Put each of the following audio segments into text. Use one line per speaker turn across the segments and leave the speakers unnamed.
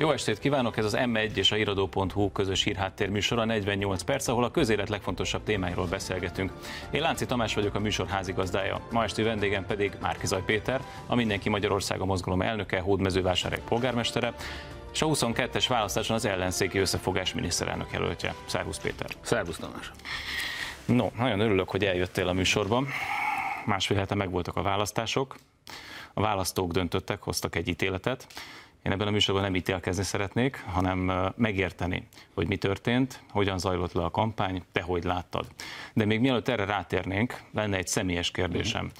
Jó estét kívánok, ez az M1 és a iradó.hu közös hírháttér műsora 48 perc, ahol a közélet legfontosabb témáiról beszélgetünk. Én Lánci Tamás vagyok, a műsor házigazdája. Ma esti vendégem pedig Márkizaj Péter, a Mindenki Magyarországa mozgalom elnöke, Hódmezővásárhely polgármestere, és a 22-es választáson az ellenzéki összefogás miniszterelnök jelöltje. Szervusz Péter.
Szervusz Tamás.
No, nagyon örülök, hogy eljöttél a műsorban. Másfél hete megvoltak a választások. A választók döntöttek, hoztak egy ítéletet. Én ebben a műsorban nem ítélkezni szeretnék, hanem megérteni, hogy mi történt, hogyan zajlott le a kampány, te hogy láttad. De még mielőtt erre rátérnénk, lenne egy személyes kérdésem.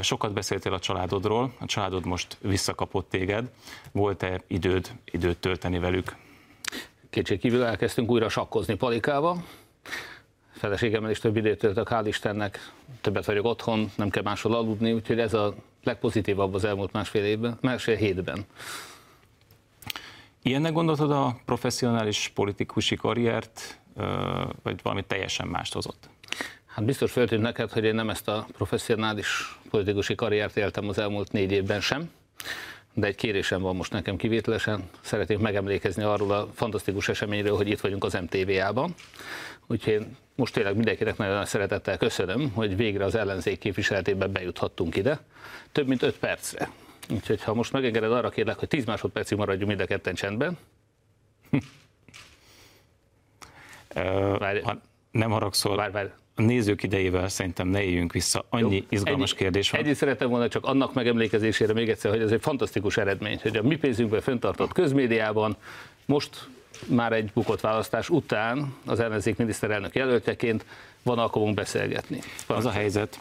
Sokat beszéltél a családodról, a családod most visszakapott téged. Volt-e időd, időt tölteni velük?
Kétség kívül elkezdtünk újra sakkozni palikával. Feleségemmel is több időt töltök, hál' Istennek, többet vagyok otthon, nem kell máshol aludni, úgyhogy ez a legpozitívabb az elmúlt másfél évben, másfél hétben.
Ilyennek gondoltad a professzionális politikusi karriert, vagy valami teljesen mást hozott?
Hát biztos föltűnt neked, hogy én nem ezt a professzionális politikusi karriert éltem az elmúlt négy évben sem, de egy kérésem van most nekem kivételesen. Szeretnék megemlékezni arról a fantasztikus eseményről, hogy itt vagyunk az MTVA-ban. Úgyhogy én most tényleg mindenkinek nagyon nagy szeretettel köszönöm, hogy végre az ellenzék képviseletében bejuthattunk ide. Több mint öt percre. Úgyhogy ha most megengeded, arra kérlek, hogy 10 másodpercig maradjunk mind a ketten csendben.
várj, ha nem haragszol,
várj, várj.
a nézők idejével szerintem ne éljünk vissza. Annyi Jó, izgalmas ennyi, kérdés van.
Egyébként szeretem volna csak annak megemlékezésére még egyszer, hogy ez egy fantasztikus eredmény, hogy a mi pénzünkben föntartott közmédiában most már egy bukott választás után az ellenzék miniszterelnök jelöltjeként van alkalmunk beszélgetni.
Az a helyzet,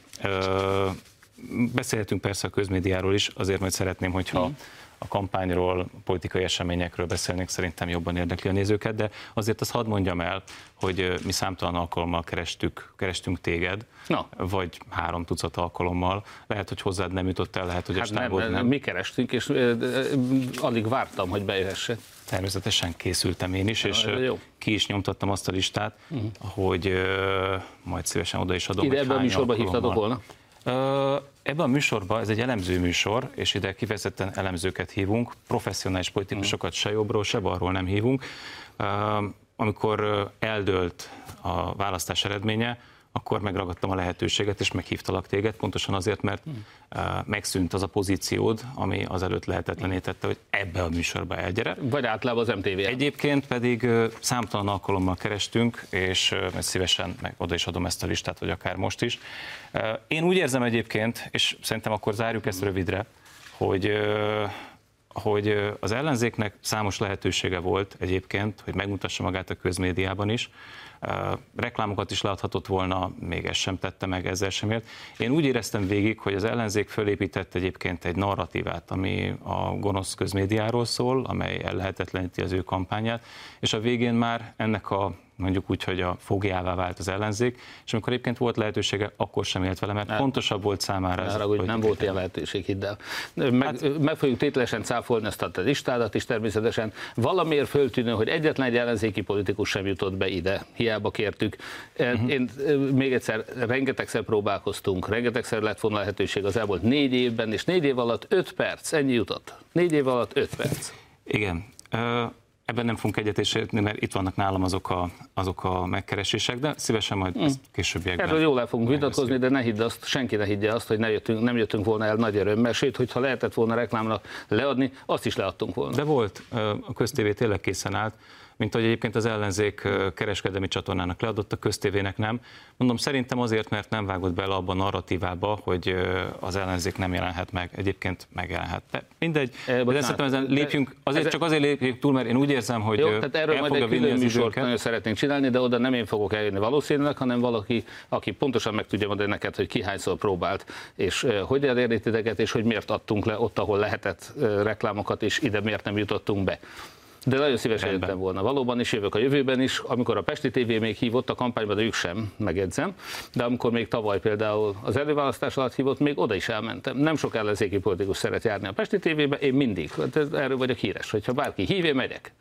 beszélhetünk persze a közmédiáról is, azért majd szeretném, hogyha mm. a kampányról, a politikai eseményekről beszélnék, szerintem jobban érdekli a nézőket, de azért azt hadd mondjam el, hogy mi számtalan alkalommal kerestük, kerestünk téged, Na. vagy három tucat alkalommal. Lehet, hogy hozzád nem jutott el, lehet, hogy hát a
nem, nem, nem. Mi kerestünk, és alig vártam, hogy bejöhesse.
Természetesen készültem én is, és jó. ki is nyomtattam azt a listát, uh-huh. hogy majd szívesen oda is adom.
Ide ebben a műsorban hívtatok volna?
Ebben a műsorban, ez egy elemző műsor, és ide kifejezetten elemzőket hívunk, professzionális politikusokat se jobbról, se balról nem hívunk. Amikor eldőlt a választás eredménye, akkor megragadtam a lehetőséget, és meghívtalak téged, pontosan azért, mert hmm. megszűnt az a pozíciód, ami azelőtt lehetetlenítette, hogy ebbe a műsorba elgyere.
Vagy általában az MTV.
Egyébként pedig számtalan alkalommal kerestünk, és szívesen meg oda is adom ezt a listát, vagy akár most is. Én úgy érzem egyébként, és szerintem akkor zárjuk ezt rövidre, hogy hogy az ellenzéknek számos lehetősége volt egyébként, hogy megmutassa magát a közmédiában is, reklámokat is leadhatott volna, még ezt sem tette meg, ezzel sem ért. Én úgy éreztem végig, hogy az ellenzék fölépített egyébként egy narratívát, ami a gonosz közmédiáról szól, amely ellehetetleníti az ő kampányát, és a végén már ennek a mondjuk úgy, hogy a fogjává vált az ellenzék, és amikor egyébként volt lehetősége, akkor sem élt vele, mert hát, fontosabb volt számára
ez. Hogy nem volt ilyen lehetőség, hidd el. Meg, hát, meg fogjuk tételesen cáfolni ezt a listádat is természetesen. Valamiért föltűnő, hogy egyetlen egy ellenzéki politikus sem jutott be ide, hiába kértük. Uh-huh. Én még egyszer, rengetegszer próbálkoztunk, rengetegszer lett volna lehetőség az elmúlt négy évben, és négy év alatt öt perc, ennyi jutott. Négy év alatt öt perc.
Igen. Ebben nem fogunk egyetésíteni, mert itt vannak nálam azok a, azok a megkeresések, de szívesen majd hmm. ezt későbbiekben.
Erről jól el fogunk vitatkozni, de ne hidd azt, senki ne higgye azt, hogy ne jöttünk, nem jöttünk volna el nagy örömmel, sőt, hogyha lehetett volna reklámnak leadni, azt is leadtunk volna.
De volt, a köztévé tényleg készen állt, mint ahogy egyébként az ellenzék kereskedelmi csatornának leadott, a köztévének nem. Mondom, szerintem azért, mert nem vágott bele abban a narratívába, hogy az ellenzék nem jelenhet meg. Egyébként megjelenhet. De mindegy, e, de szerintem ezen lépjünk, azért csak azért lépjünk túl, mert én úgy érzem, hogy
Jó, tehát erről majd egy külön műsort nagyon szeretnénk csinálni, de oda nem én fogok eljönni valószínűleg, hanem valaki, aki pontosan meg tudja mondani neked, hogy ki hányszor próbált, és hogy elérni titeket, és hogy miért adtunk le ott, ahol lehetett reklámokat, és ide miért nem jutottunk be. De nagyon szívesen Rendben. jöttem volna. Valóban is jövök a jövőben is. Amikor a Pesti TV még hívott a kampányba, de ők sem, megjegyzem. De amikor még tavaly például az előválasztás alatt hívott, még oda is elmentem. Nem sok ellenzéki politikus szeret járni a Pesti TV-be, én mindig. Hát erről vagyok híres, hogyha bárki hívja, megyek.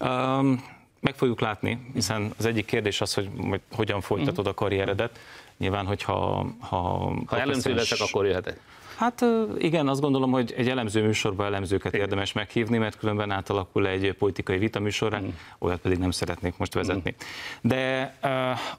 Um, meg fogjuk látni, hiszen az egyik kérdés az, hogy hogyan folytatod a karrieredet. Nyilván, hogyha...
Ha, ha ellenző leszek, akkor jöhetek.
Hát igen, azt gondolom, hogy egy elemző műsorban elemzőket érdemes meghívni, mert különben átalakul egy politikai vita műsorra, mm. olyat pedig nem szeretnék most vezetni. Mm. De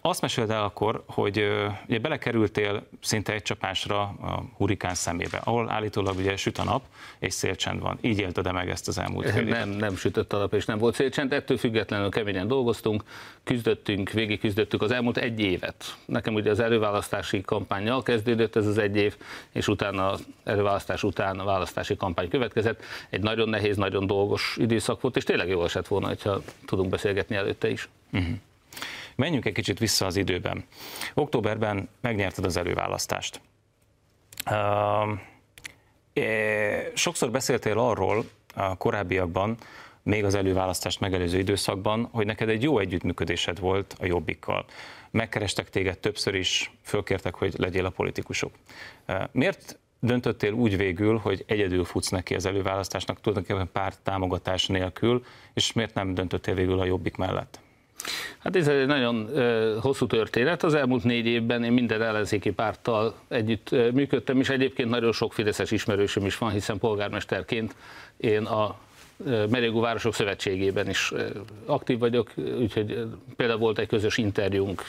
azt meséld el akkor, hogy ugye belekerültél szinte egy csapásra a hurikán szemébe, ahol állítólag ugye süt a nap, és szélcsend van. Így élted meg ezt az elmúlt
fél Nem, nem sütött a nap, és nem volt szélcsend, ettől függetlenül keményen dolgoztunk, küzdöttünk, végig küzdöttük az elmúlt egy évet. Nekem ugye az előválasztási kampányjal kezdődött ez az egy év, és utána az előválasztás után a választási kampány következett. Egy nagyon nehéz, nagyon dolgos időszak volt, és tényleg jó esett volna, ha tudunk beszélgetni előtte is. Uh-huh.
Menjünk egy kicsit vissza az időben. Októberben megnyerted az előválasztást. Uh, sokszor beszéltél arról a korábbiakban, még az előválasztást megelőző időszakban, hogy neked egy jó együttműködésed volt a Jobbikkal. Megkerestek téged többször is, fölkértek, hogy legyél a politikusok. Miért döntöttél úgy végül, hogy egyedül futsz neki az előválasztásnak, tulajdonképpen párt támogatás nélkül, és miért nem döntöttél végül a Jobbik mellett?
Hát ez egy nagyon hosszú történet. Az elmúlt négy évben én minden ellenzéki párttal együtt működtem, és egyébként nagyon sok fideszes ismerősöm is van, hiszen polgármesterként én a Merégú Városok Szövetségében is aktív vagyok, úgyhogy például volt egy közös interjúnk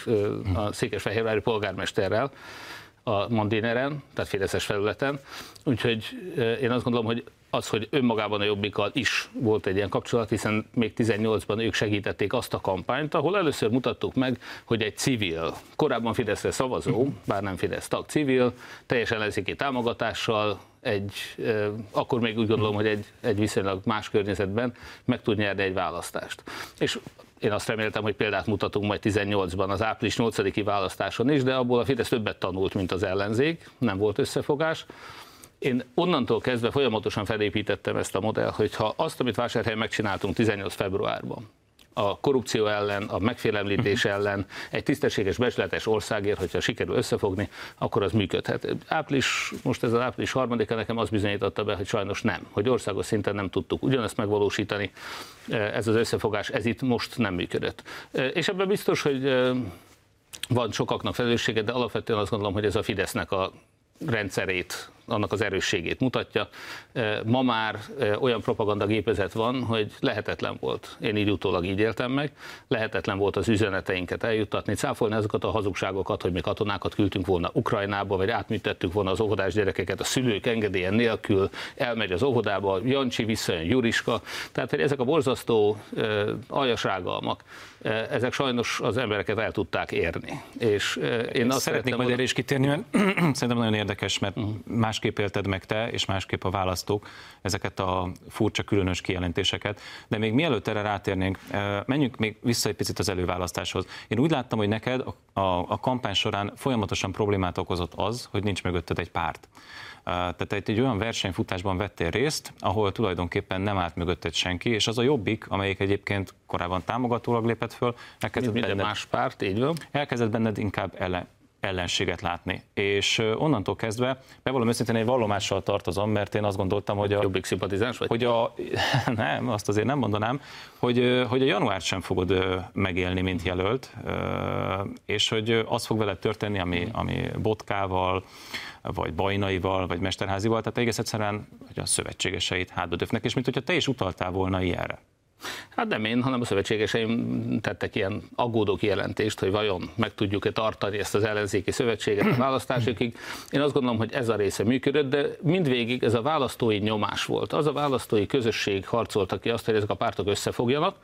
a Székesfehérvári polgármesterrel, a Mandineren, tehát Fideszes felületen. Úgyhogy én azt gondolom, hogy az, hogy önmagában a Jobbikkal is volt egy ilyen kapcsolat, hiszen még 18-ban ők segítették azt a kampányt, ahol először mutattuk meg, hogy egy civil, korábban Fideszre szavazó, bár nem Fidesz tag civil, teljes ellenzéki támogatással, egy, akkor még úgy gondolom, hogy egy, egy viszonylag más környezetben meg tud nyerni egy választást. És én azt reméltem, hogy példát mutatunk majd 18-ban az április 8-i választáson is, de abból a Fidesz többet tanult, mint az ellenzék, nem volt összefogás. Én onnantól kezdve folyamatosan felépítettem ezt a modellt, hogy ha azt, amit Vásárhelyen megcsináltunk 18 februárban, a korrupció ellen, a megfélemlítés mhm. ellen, egy tisztességes, becsületes országért, hogyha sikerül összefogni, akkor az működhet. Április, most ez az április harmadika nekem az bizonyította be, hogy sajnos nem, hogy országos szinten nem tudtuk ugyanezt megvalósítani. Ez az összefogás, ez itt most nem működött. És ebben biztos, hogy van sokaknak felelőssége, de alapvetően azt gondolom, hogy ez a Fidesznek a rendszerét, annak az erősségét mutatja. Ma már olyan propagandagépezet van, hogy lehetetlen volt, én így utólag így éltem meg, lehetetlen volt az üzeneteinket eljuttatni, cáfolni azokat a hazugságokat, hogy mi katonákat küldtünk volna Ukrajnába, vagy átműtettük volna az óvodás gyerekeket a szülők engedélyen nélkül, elmegy az óvodába, Jancsi visszajön Juriska, tehát hogy ezek a borzasztó aljasrágalmak, ezek sajnos az embereket el tudták érni.
És én azt szeretnék majd erre is kitérni, mert szerintem nagyon érdekes, mert uh-huh. Másképp élted meg te, és másképp a választók ezeket a furcsa, különös kijelentéseket. De még mielőtt erre rátérnénk, menjünk még vissza egy picit az előválasztáshoz. Én úgy láttam, hogy neked a, a, a kampány során folyamatosan problémát okozott az, hogy nincs mögötted egy párt. Tehát egy, egy olyan versenyfutásban vettél részt, ahol tulajdonképpen nem állt mögötted senki, és az a jobbik, amelyik egyébként korábban támogatólag lépett föl,
elkezdett benned, más párt, így van.
Elkezdett benned inkább ellen, ellenséget látni. És onnantól kezdve, bevallom őszintén, egy vallomással tartozom, mert én azt gondoltam, hogy a...
Jobbik szimpatizáns vagy?
Hogy a, nem, azt azért nem mondanám, hogy, hogy a januárt sem fogod megélni, mint jelölt, és hogy az fog veled történni, ami, ami Botkával, vagy Bajnaival, vagy Mesterházival, tehát egész egyszerűen, hogy a szövetségeseit hátba döfnek, és mint hogyha te is utaltál volna ilyenre.
Hát nem én, hanem a szövetségeseim tettek ilyen aggódó kijelentést, hogy vajon meg tudjuk-e tartani ezt az ellenzéki szövetséget a választásokig. Én azt gondolom, hogy ez a része működött, de mindvégig ez a választói nyomás volt. Az a választói közösség harcolta ki azt, hogy ezek a pártok összefogjanak,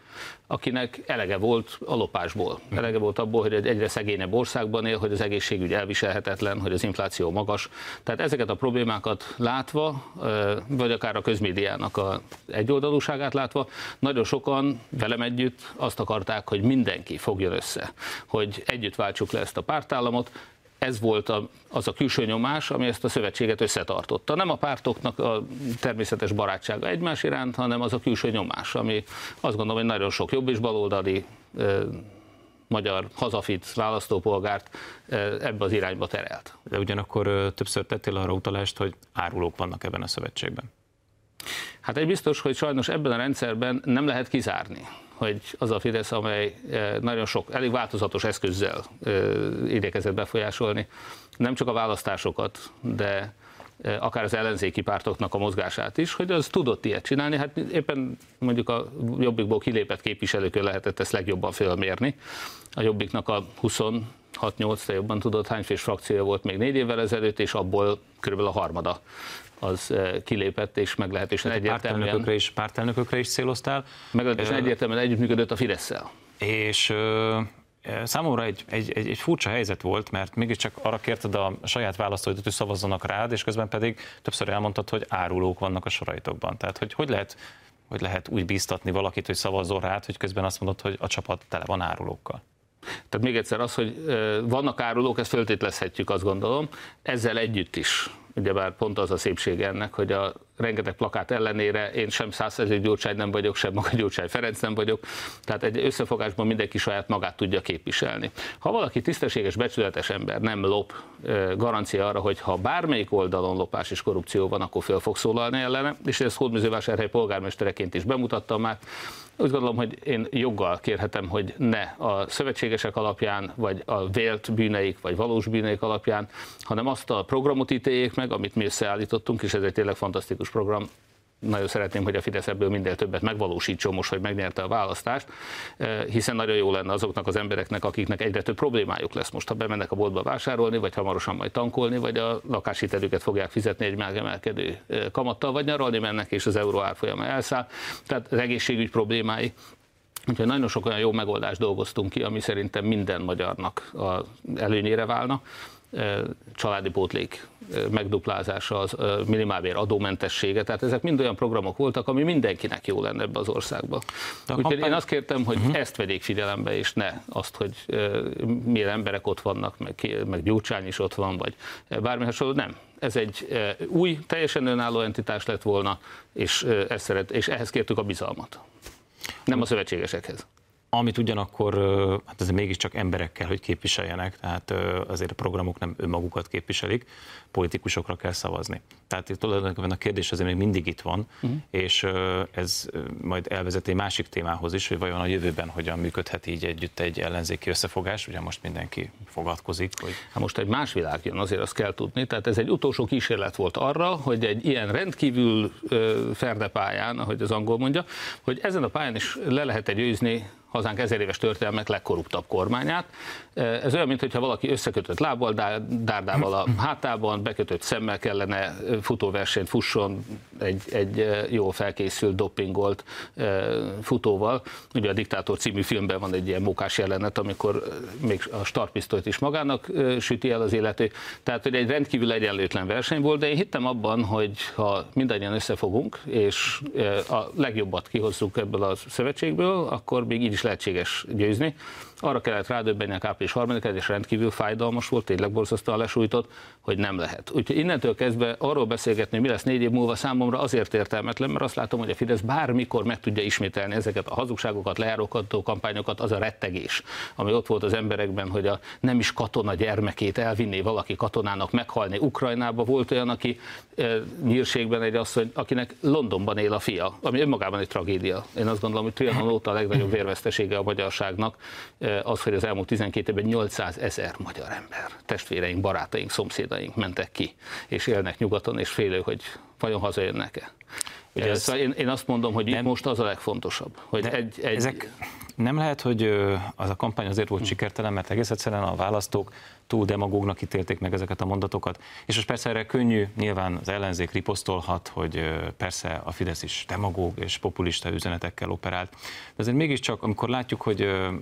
akinek elege volt a lopásból. Elege volt abból, hogy egy egyre szegényebb országban él, hogy az egészségügy elviselhetetlen, hogy az infláció magas. Tehát ezeket a problémákat látva, vagy akár a közmédiának a egyoldalúságát látva, nagyon sokan velem együtt azt akarták, hogy mindenki fogjon össze, hogy együtt váltsuk le ezt a pártállamot, ez volt a, az a külső nyomás, ami ezt a szövetséget összetartotta. Nem a pártoknak a természetes barátsága egymás iránt, hanem az a külső nyomás, ami azt gondolom, hogy nagyon sok jobb és baloldali magyar hazafit választópolgárt ebbe az irányba terelt.
De ugyanakkor többször tettél arra utalást, hogy árulók vannak ebben a szövetségben.
Hát egy biztos, hogy sajnos ebben a rendszerben nem lehet kizárni, hogy az a Fidesz, amely eh, nagyon sok, elég változatos eszközzel eh, igyekezett befolyásolni, nem csak a választásokat, de akár az ellenzéki pártoknak a mozgását is, hogy az tudott ilyet csinálni, hát éppen mondjuk a Jobbikból kilépett képviselőkön lehetett ezt legjobban fölmérni. A Jobbiknak a 26-8, te jobban tudod, hány fés frakciója volt még négy évvel ezelőtt, és abból körülbelül a harmada az kilépett, és meglehetősen egyértelműen...
Pártelnökökre is, pártelnökökre is céloztál.
Meglehetősen egyértelműen együttműködött a Fidesz-szel.
És Számomra egy, egy, egy, egy furcsa helyzet volt, mert mégiscsak arra kérted a saját választóidat, hogy szavazzanak rád, és közben pedig többször elmondtad, hogy árulók vannak a soraitokban. Tehát, hogy hogy lehet, hogy lehet úgy bíztatni valakit, hogy szavazzon rád, hogy közben azt mondod, hogy a csapat tele van árulókkal.
Tehát még egyszer az, hogy vannak árulók, ezt föltételezhetjük, azt gondolom, ezzel együtt is ugyebár pont az a szépség ennek, hogy a rengeteg plakát ellenére én sem százszerző Gyurcsány nem vagyok, sem maga Gyurcsány Ferenc nem vagyok, tehát egy összefogásban mindenki saját magát tudja képviselni. Ha valaki tisztességes, becsületes ember nem lop, garancia arra, hogy ha bármelyik oldalon lopás és korrupció van, akkor föl fog szólalni ellene, és ezt Hódműzővásárhely polgármestereként is bemutattam már, úgy gondolom, hogy én joggal kérhetem, hogy ne a szövetségesek alapján, vagy a vélt bűneik, vagy valós bűneik alapján, hanem azt a programot ítéljék meg, amit mi összeállítottunk, és ez egy tényleg fantasztikus program, nagyon szeretném, hogy a Fidesz ebből minél többet megvalósítson most, hogy megnyerte a választást, eh, hiszen nagyon jó lenne azoknak az embereknek, akiknek egyre több problémájuk lesz most, ha bemennek a boltba vásárolni, vagy hamarosan majd tankolni, vagy a lakáshitelüket fogják fizetni egy megemelkedő eh, kamattal, vagy nyaralni mennek, és az euró árfolyama elszáll. Tehát az egészségügy problémái, Úgyhogy nagyon sok olyan jó megoldást dolgoztunk ki, ami szerintem minden magyarnak előnyére válna családi pótlék megduplázása, az minimálbér adómentessége, tehát ezek mind olyan programok voltak, ami mindenkinek jó lenne ebbe az országba. Úgyhogy kampány... én azt kértem, hogy uh-huh. ezt vegyék figyelembe, és ne azt, hogy milyen emberek ott vannak, meg, meg Gyurcsány is ott van, vagy bármi hasonló, nem. Ez egy új, teljesen önálló entitás lett volna, és, ezt szeret, és ehhez kértük a bizalmat. Nem a szövetségesekhez
amit ugyanakkor, hát ez mégiscsak emberekkel, hogy képviseljenek, tehát azért a programok nem önmagukat képviselik, politikusokra kell szavazni. Tehát itt tulajdonképpen a kérdés azért még mindig itt van, uh-huh. és ez majd elvezet egy másik témához is, hogy vajon a jövőben hogyan működhet így együtt egy ellenzéki összefogás, ugye most mindenki fogadkozik. Hogy...
Hát most egy más világ jön, azért azt kell tudni, tehát ez egy utolsó kísérlet volt arra, hogy egy ilyen rendkívül ferde pályán, ahogy az angol mondja, hogy ezen a pályán is le lehet egy győzni hazánk ezer éves történelmek legkorruptabb kormányát. Ez olyan, mintha valaki összekötött lábbal, dárdával a hátában, bekötött szemmel kellene futóversenyt fusson egy, egy jó felkészült, dopingolt futóval. Ugye a Diktátor című filmben van egy ilyen mókás jelenet, amikor még a startpisztolyt is magának süti el az élető. Tehát, hogy egy rendkívül egyenlőtlen verseny volt, de én hittem abban, hogy ha mindannyian összefogunk, és a legjobbat kihozzuk ebből a szövetségből, akkor még így is lehetséges győzni. Arra kellett rádöbbenni a április 3 és rendkívül fájdalmas volt, tényleg borzasztóan lesújtott, hogy nem lehet. Úgyhogy innentől kezdve arról beszélgetni, hogy mi lesz négy év múlva számomra azért értelmetlen, mert azt látom, hogy a Fidesz bármikor meg tudja ismételni ezeket a hazugságokat, lejárókató kampányokat, az a rettegés, ami ott volt az emberekben, hogy a nem is katona gyermekét elvinné valaki katonának meghalni. Ukrajnába volt olyan, aki e, nyírségben egy asszony, akinek Londonban él a fia, ami önmagában egy tragédia. Én azt gondolom, hogy Trianon óta a legnagyobb vérvesztesége a magyarságnak e, az, hogy az elmúlt 12 évben 800 ezer magyar ember, testvéreink, barátaink, szomszédaink mentek ki, és élnek nyugaton, és félő, hogy vajon hazajönnek-e. Ugye ez, szóval én, én azt mondom, hogy nem, most az a legfontosabb. Hogy egy, egy...
Ezek nem lehet, hogy az a kampány azért volt sikertelen, mert egész egyszerűen a választók túl demagógnak ítélték meg ezeket a mondatokat. És most persze erre könnyű, nyilván az ellenzék riposztolhat, hogy persze a Fidesz is demagóg és populista üzenetekkel operált. De azért mégiscsak, amikor látjuk, hogy a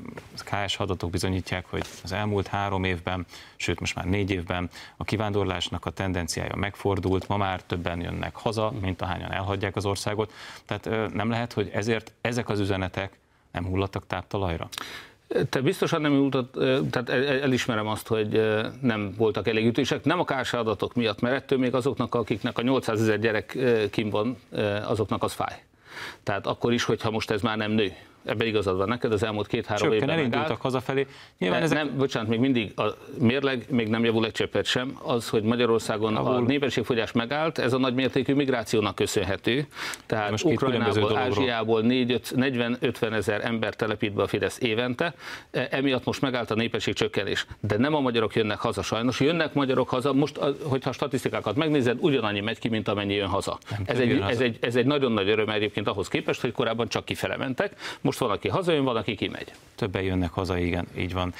KS adatok bizonyítják, hogy az elmúlt három évben, sőt most már négy évben a kivándorlásnak a tendenciája megfordult, ma már többen jönnek haza, mint ahányan elhagyják az országot. Tehát nem lehet, hogy ezért ezek az üzenetek nem hullattak táptalajra?
Te biztosan nem jutott, tehát elismerem azt, hogy nem voltak elég ütések, nem a kársa adatok miatt, mert ettől még azoknak, akiknek a 800 ezer gyerek kim van, azoknak az fáj. Tehát akkor is, hogyha most ez már nem nő ebben igazad van neked, az elmúlt két-három évben
elindultak megállt. hazafelé.
Nyilván ezek... Nem, bocsánat, még mindig a mérleg még nem javul egy cseppet sem. Az, hogy Magyarországon Ahol... a népességfogyás megállt, ez a nagy mértékű migrációnak köszönhető. Tehát Most Ukrajnából, Ázsiából 40-50 ezer ember telepít be a Fidesz évente, e, emiatt most megállt a népesség csökkenés. De nem a magyarok jönnek haza sajnos, jönnek magyarok haza, most, hogyha a statisztikákat megnézed, ugyanannyi megy ki, mint amennyi jön haza. ez egy, ez, egy, ez egy nagyon nagy öröm egyébként ahhoz képest, hogy korábban csak kifele mentek, most van, aki hazajön, van, kimegy.
Többen jönnek haza, igen, így van.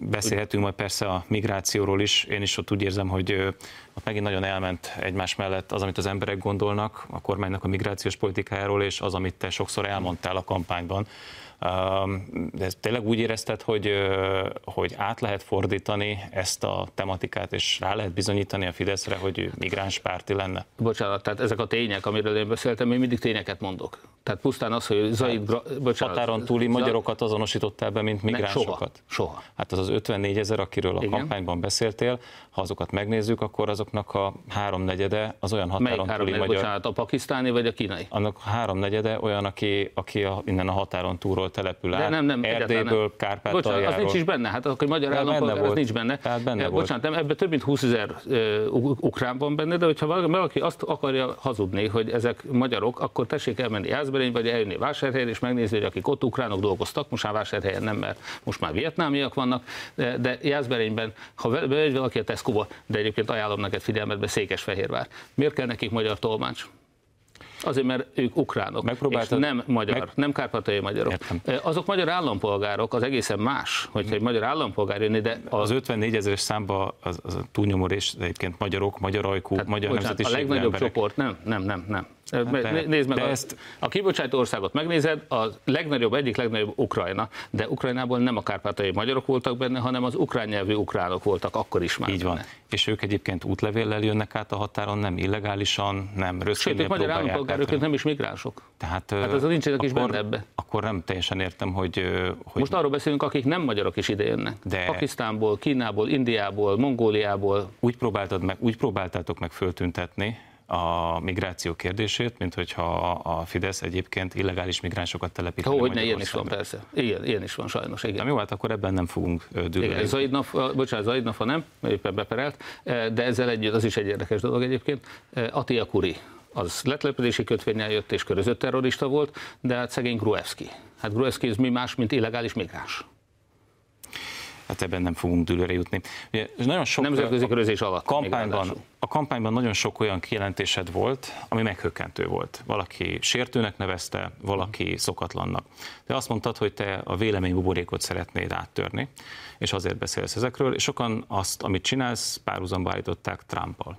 Beszélhetünk majd persze a migrációról is, én is ott úgy érzem, hogy ott megint nagyon elment egymás mellett az, amit az emberek gondolnak a kormánynak a migrációs politikájáról, és az, amit te sokszor elmondtál a kampányban, de ezt tényleg úgy érezted, hogy, hogy át lehet fordítani ezt a tematikát, és rá lehet bizonyítani a Fideszre, hogy migráns párti lenne?
Bocsánat, tehát ezek a tények, amiről én beszéltem, én mindig tényeket mondok. Tehát pusztán az, hogy Zaid...
Gra- bocsánat, határon túli magyarokat azonosítottál be, mint migránsokat?
Soha, soha.
Hát az az 54 ezer, akiről a Igen. kampányban beszéltél, ha azokat megnézzük, akkor azoknak a háromnegyede az olyan határon
Melyik túli magyar... Bocsánat, a pakisztáni vagy a kínai?
Annak a háromnegyede olyan, aki, aki a, innen a határon túlról települ át, nem, nem, Erdélyből, Kárpátaljáról.
Bocsánat, az nincs is benne, hát akkor magyar állampolgár, az nincs benne.
Tehát benne
ja, bocsánat, nem, ebben több mint 20 ezer uh, ukrán van benne, de hogyha valaki azt akarja hazudni, hogy ezek magyarok, akkor tessék elmenni Jászberény, vagy eljönni Vásárhelyen, és megnézni, hogy akik ott ukránok dolgoztak, most már Vásárhelyen nem, mert most már vietnámiak vannak, de, Jászberényben, ha valaki a Tesco-ba, de egyébként ajánlom neked figyelmetbe Székesfehérvár. Miért kell nekik magyar tolmács? Azért, mert ők ukránok, és nem magyar, meg... nem kárpátai magyarok. Értem. Azok magyar állampolgárok, az egészen más, hogyha egy magyar állampolgár jönni, de...
A... Az 54 ezeres számba az, az a túlnyomó rész egyébként magyarok, magyar ajkú, Tehát, magyar bocsánat,
A legnagyobb emberek. csoport, nem, nem, nem, nem. Hát de, Nézd meg, a, ezt... a kibocsátó országot megnézed, a legnagyobb, egyik legnagyobb Ukrajna, de Ukrajnából nem a kárpátai magyarok voltak benne, hanem az ukrán nyelvű ukránok voltak akkor is már.
Így van. Benne. És ők egyébként útlevéllel jönnek át a határon, nem illegálisan, nem Sőt,
magyar állampolgárok, ők nem is migránsok. Tehát, hát az nincsenek is benne ebbe.
Akkor nem teljesen értem, hogy, hogy...
Most arról beszélünk, akik nem magyarok is ide jönnek. De... Pakisztánból, Kínából, Indiából, Mongóliából.
Úgy, próbáltad meg, úgy próbáltátok meg föltüntetni, a migráció kérdését, mint hogyha a Fidesz egyébként illegális migránsokat telepít.
Hogy ne, ilyen is van persze. Igen, ilyen is van sajnos. Igen.
Na jó, hát akkor ebben nem fogunk dőlni.
Zaidnaf, bocsánat, Zaidnafa nem, éppen beperelt, de ezzel együtt, az is egy érdekes dolog egyébként, Atia Kuri, az letlepedési kötvényel jött és körözött terrorista volt, de hát szegény Gruevski. Hát Gruevski ez mi más, mint illegális migráns
hát ebben nem fogunk dőlőre jutni.
Ugye, nagyon sok Nemzetközi körözés alatt.
Kampányban, a kampányban nagyon sok olyan kijelentésed volt, ami meghökkentő volt. Valaki sértőnek nevezte, valaki szokatlannak. De azt mondtad, hogy te a vélemény buborékot szeretnéd áttörni, és azért beszélsz ezekről, és sokan azt, amit csinálsz, párhuzamba állították Trumpal.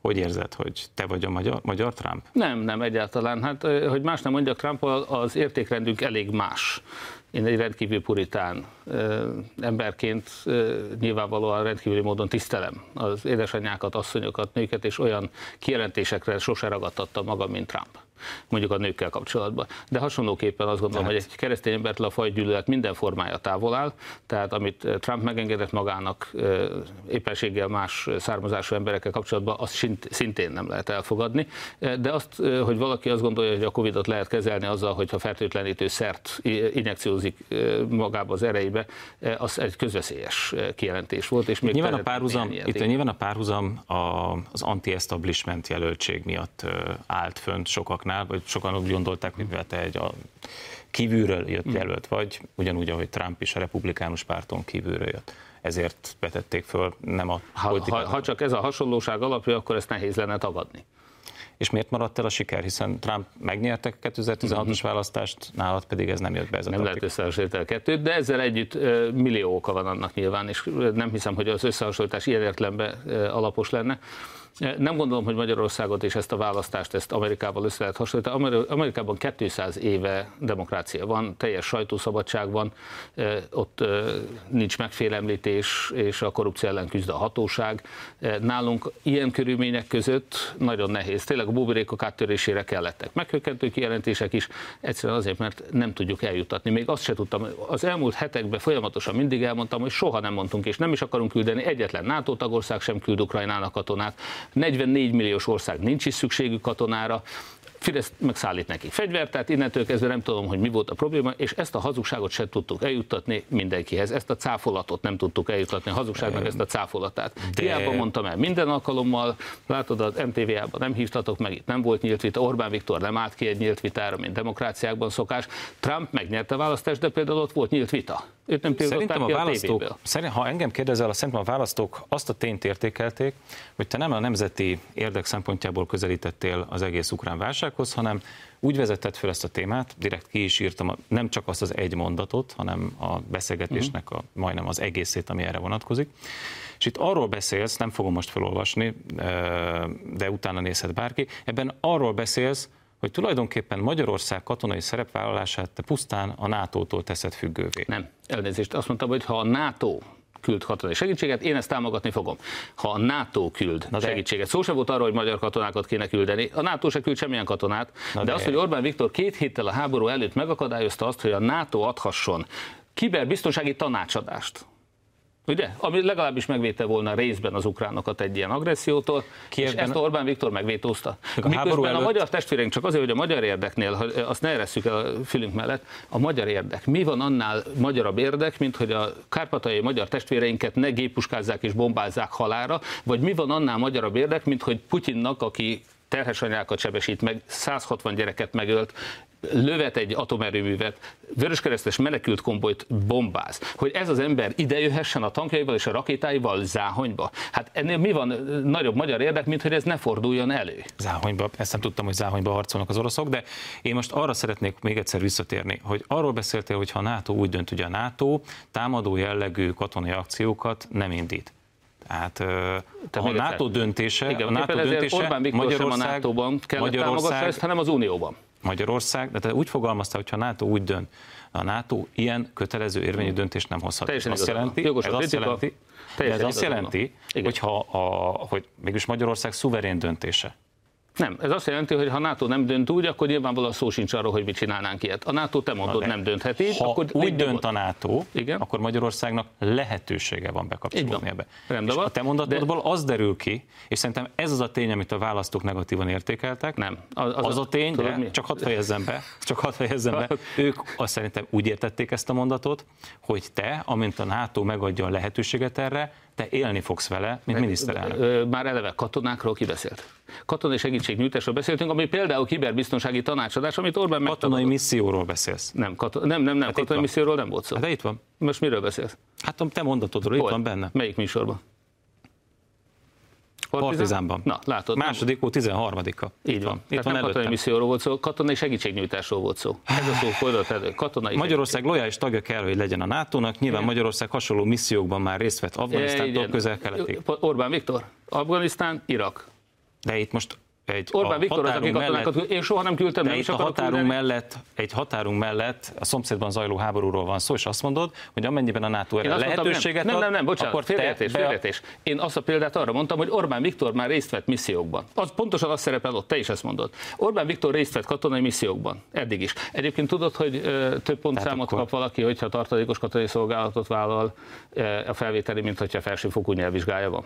Hogy érzed, hogy te vagy a magyar, magyar Trump?
Nem, nem egyáltalán. Hát, hogy más nem mondjak, Trump az értékrendünk elég más. Én egy rendkívül puritán emberként nyilvánvalóan rendkívüli módon tisztelem az édesanyákat, asszonyokat, nőket, és olyan kijelentésekre sose ragadtattam magam, mint Trump mondjuk a nőkkel kapcsolatban. De hasonlóképpen azt gondolom, tehát. hogy egy keresztény embertől a fajgyűlölet minden formája távol áll, tehát amit Trump megengedett magának éppenséggel más származású emberekkel kapcsolatban, azt szintén nem lehet elfogadni. De azt, hogy valaki azt gondolja, hogy a Covid-ot lehet kezelni azzal, hogyha fertőtlenítő szert injekciózik magába az erejébe, az egy közveszélyes kijelentés volt. És
még nyilván, a párhuzam, itt nyilván a párhuzam az anti-establishment jelöltség miatt állt fönt sokak sokaknál, vagy sokan úgy gondolták, hogy mivel te egy a kívülről jött hmm. jelölt vagy, ugyanúgy, ahogy Trump is a republikánus párton kívülről jött. Ezért vetették föl, nem a
ha, ha, ha csak ez a hasonlóság alapja, akkor ezt nehéz lenne tagadni.
És miért maradt el a siker? Hiszen Trump megnyerte a 2016-os mm-hmm. választást, nálad pedig ez nem jött be ez a
Nem lehet összehasonlítani a kettőt, de ezzel együtt millió oka van annak nyilván, és nem hiszem, hogy az összehasonlítás ilyen értelemben alapos lenne. Nem gondolom, hogy Magyarországot és ezt a választást ezt Amerikával össze lehet hasonlítani. Amerikában 200 éve demokrácia van, teljes sajtószabadság van, ott nincs megfélemlítés, és a korrupció ellen küzd a hatóság. Nálunk ilyen körülmények között nagyon nehéz. Tényleg a buborékok áttörésére kellettek meghökkentő kijelentések is, egyszerűen azért, mert nem tudjuk eljutatni. Még azt se tudtam, az elmúlt hetekben folyamatosan mindig elmondtam, hogy soha nem mondtunk, és nem is akarunk küldeni, egyetlen NATO tagország sem küld Ukrajnának katonát, 44 milliós ország nincs is szükségű katonára, Fidesz megszállít neki fegyvert, tehát innentől kezdve nem tudom, hogy mi volt a probléma, és ezt a hazugságot se tudtuk eljuttatni mindenkihez, ezt a cáfolatot nem tudtuk eljuttatni, a hazugságnak ezt a cáfolatát. De... Hiába mondtam el minden alkalommal, látod, az MTV-ában nem hívtatok meg, itt nem volt nyílt vita, Orbán Viktor nem állt ki egy nyílt vitára, mint demokráciákban szokás. Trump megnyerte a választást, de például ott volt nyílt vita.
Őt nem szerintem a, a választók, szerint, ha engem kérdezel, szerintem a választók azt a tényt értékelték, hogy te nem a nemzeti érdek szempontjából közelítettél az egész ukrán válsághoz, hanem úgy vezetett fel ezt a témát, direkt ki is írtam nem csak azt az egy mondatot, hanem a beszélgetésnek a, majdnem az egészét, ami erre vonatkozik. És itt arról beszélsz, nem fogom most felolvasni, de utána nézhet bárki, ebben arról beszélsz, hogy tulajdonképpen Magyarország katonai szerepvállalását te pusztán a NATO-tól teszed függővé.
Nem, elnézést. Azt mondtam, hogy ha a NATO küld katonai segítséget, én ezt támogatni fogom. Ha a NATO küld Na de... segítséget, szó sem volt arról, hogy magyar katonákat kéne küldeni, a NATO se küld semmilyen katonát, Na de, de az, hogy Orbán Viktor két héttel a háború előtt megakadályozta azt, hogy a NATO adhasson kiberbiztonsági tanácsadást Ugye? Ami legalábbis megvéte volna részben az ukránokat egy ilyen agressziótól, Kievben... és ezt Orbán Viktor megvétózta. A Miközben előtt... a magyar testvéreink, csak azért, hogy a magyar érdeknél, hogy azt ne eresszük el a fülünk mellett, a magyar érdek. Mi van annál magyarabb érdek, mint hogy a kárpatai magyar testvéreinket ne gépuskázzák és bombázzák halára, vagy mi van annál magyarabb érdek, mint hogy Putyinnak, aki terhes anyákat sebesít meg, 160 gyereket megölt, lövet egy atomerőművet, vöröskeresztes menekült kombolyt bombáz, hogy ez az ember idejöhessen a tankjaival és a rakétáival Záhonyba. Hát ennél mi van nagyobb magyar érdek, mint hogy ez ne forduljon elő?
Záhonyba, ezt nem tudtam, hogy Záhonyba harcolnak az oroszok, de én most arra szeretnék még egyszer visszatérni, hogy arról beszéltél, hogy ha a NATO úgy dönt, hogy a NATO támadó jellegű katonai akciókat nem indít. Tehát Te a NATO döntése,
Igen,
a NATO
döntése Orbán Viktor Magyarország, sem a NATO-ban kell Magyarország, ezt, hanem az Unióban.
Magyarország, de te úgy fogalmazta, hogy ha a NATO úgy dönt, a NATO ilyen kötelező érvényű döntést nem hozhat.
Teljesen ez azt jelenti,
Jogos ez azt jelenti, ez azt jelenti, hogy, ha a, hogy mégis Magyarország szuverén döntése,
nem, ez azt jelenti, hogy ha NATO nem dönt úgy, akkor nyilvánvalóan szó sincs arról, hogy mit csinálnánk ilyet. A NATO te mondod, nem dönthet így.
Ha akkor úgy dönt a NATO, Igen? akkor Magyarországnak lehetősége van bekapcsolódni ebbe. Rendben és a te mondatodból de... az derül ki, és szerintem ez az a tény, amit a választók negatívan értékeltek.
Nem.
Az, az, az a tény, tudod, de csak hadd fejezzem be, csak hadd fejezzem be. Ők azt szerintem úgy értették ezt a mondatot, hogy te, amint a NATO megadja a lehetőséget erre, te élni fogsz vele, mint miniszterelnök.
Már eleve katonákról kibeszélt. Katonai segítségnyújtásról beszéltünk, ami például kiberbiztonsági tanácsadás, amit Orbán
Katonai misszióról beszélsz.
Nem, kato- nem, nem, nem hát katonai misszióról nem volt szó.
Hát de itt van.
Most miről beszélsz?
Hát te mondatodról, Hol? itt van benne.
Melyik műsorban?
Partizánban.
Na, látod.
Második ó, 13-a.
Így van. Itt van nem katonai misszióról volt szó, katonai segítségnyújtásról volt szó. Ez a szó fordult. Katonai
Magyarország lojális tagja kell, hogy legyen a NATO-nak. Nyilván Igen. Magyarország hasonló missziókban már részt vett Afganisztántól közel-keletig.
Orbán Viktor, Afganisztán, Irak.
De itt most egy
Orbán Viktor az, aki katonákat, mellett, én soha nem küldtem, nem
is a határunk küldeni. mellett, egy határunk mellett a szomszédban zajló háborúról van szó, és azt mondod, hogy amennyiben a NATO erre lehetőséget
nem,
ad,
nem, nem, bocsánat, akkor félreértés, félreértés. Én azt a példát arra mondtam, hogy Orbán Viktor már részt vett missziókban. Az pontosan azt szerepel ott, te is ezt mondod. Orbán Viktor részt vett katonai missziókban, eddig is. Egyébként tudod, hogy ö, több pontszámot akkor... kap valaki, hogyha tartalékos katonai szolgálatot vállal ö, a felvételi, mint hogyha felsőfokú nyelvvizsgája van.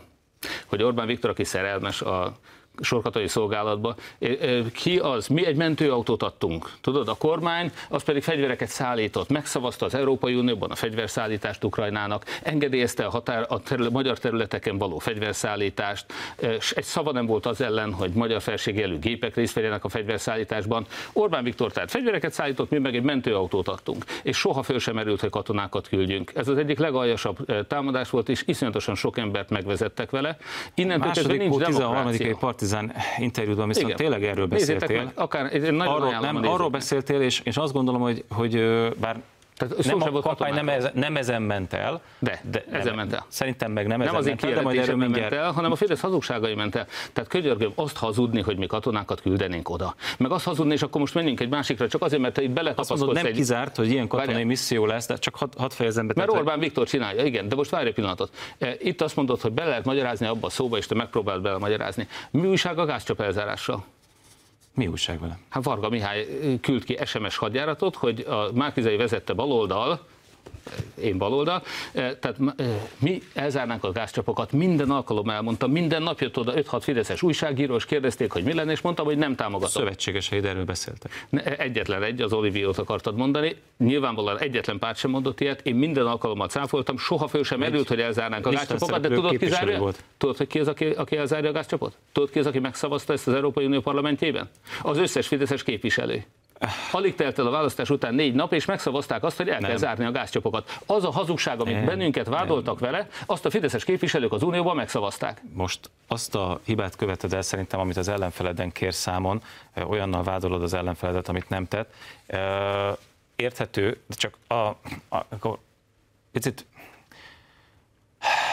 Hogy Orbán Viktor, aki szerelmes a sorkatonai szolgálatba. Ki az? Mi egy mentőautót adtunk. Tudod, a kormány az pedig fegyvereket szállított. Megszavazta az Európai Unióban a fegyverszállítást Ukrajnának, engedélyezte a, határ, a terület, magyar területeken való fegyverszállítást, és egy szava nem volt az ellen, hogy magyar felségjelű gépek részt vegyenek a fegyverszállításban. Orbán Viktor tehát fegyvereket szállított, mi meg egy mentőautót adtunk. És soha föl sem merült, hogy katonákat küldjünk. Ez az egyik legaljasabb támadás volt, és iszonyatosan sok embert megvezettek vele.
Innentől kezdve nincs demokrácia. Partizán interjúban viszont Igen. tényleg erről beszéltél. Meg,
akár, arról,
nem, arról beszéltél, és, és azt gondolom, hogy, hogy bár tehát nem a kampány nem, ez, nem ezen ment el.
De, de ezen nem, ment el.
Szerintem meg nem,
nem
ezen
ment el, de majd erről mindjárt... ment el, hanem a Fidesz hazugságai ment el. Tehát könyörgöm azt hazudni, hogy mi katonákat küldenénk oda. Meg azt hazudni, és akkor most menjünk egy másikra, csak azért, mert te itt beletapaszkodsz
nem
egy...
kizárt, hogy ilyen katonai Várjál. misszió lesz, de csak hadd had fejezem be.
Mert Orbán Viktor csinálja, igen, de most várj egy pillanatot. E, itt azt mondod, hogy be lehet magyarázni abba a szóba, és te megpróbáld bele magyarázni. Mi újság a gázcsap elzárással?
Mi újság vele?
Hát Varga Mihály küld ki SMS hadjáratot, hogy a Márkizai vezette baloldal én baloldal. Tehát mi elzárnánk a gázcsapokat, minden alkalom elmondtam, minden nap jött oda 5-6 Fideszes újságíró, és kérdezték, hogy mi lenne, és mondtam, hogy nem támogatom.
Szövetségeseid erről beszéltek.
Egyetlen egy, az Oliviót akartad mondani. Nyilvánvalóan egyetlen párt sem mondott ilyet. Én minden alkalommal cáfoltam, soha föl sem erült, hogy elzárnánk a gázcsapokat, de tudod, ki zárja? Tudod, hogy ki az, aki, aki elzárja a gázcsapot? Tudod, ki az, aki megszavazta ezt az Európai Unió parlamentjében? Az összes Fideszes képviselő. Alig telt el a választás után négy nap, és megszavazták azt, hogy el nem. kell zárni a gázcsapokat. Az a hazugság, amit nem. bennünket vádoltak nem. vele, azt a fideszes képviselők az Unióban megszavazták.
Most azt a hibát követed el szerintem, amit az ellenfeleden kér számon, olyannal vádolod az ellenfeledet, amit nem tett. Érthető, csak a, a, akkor picit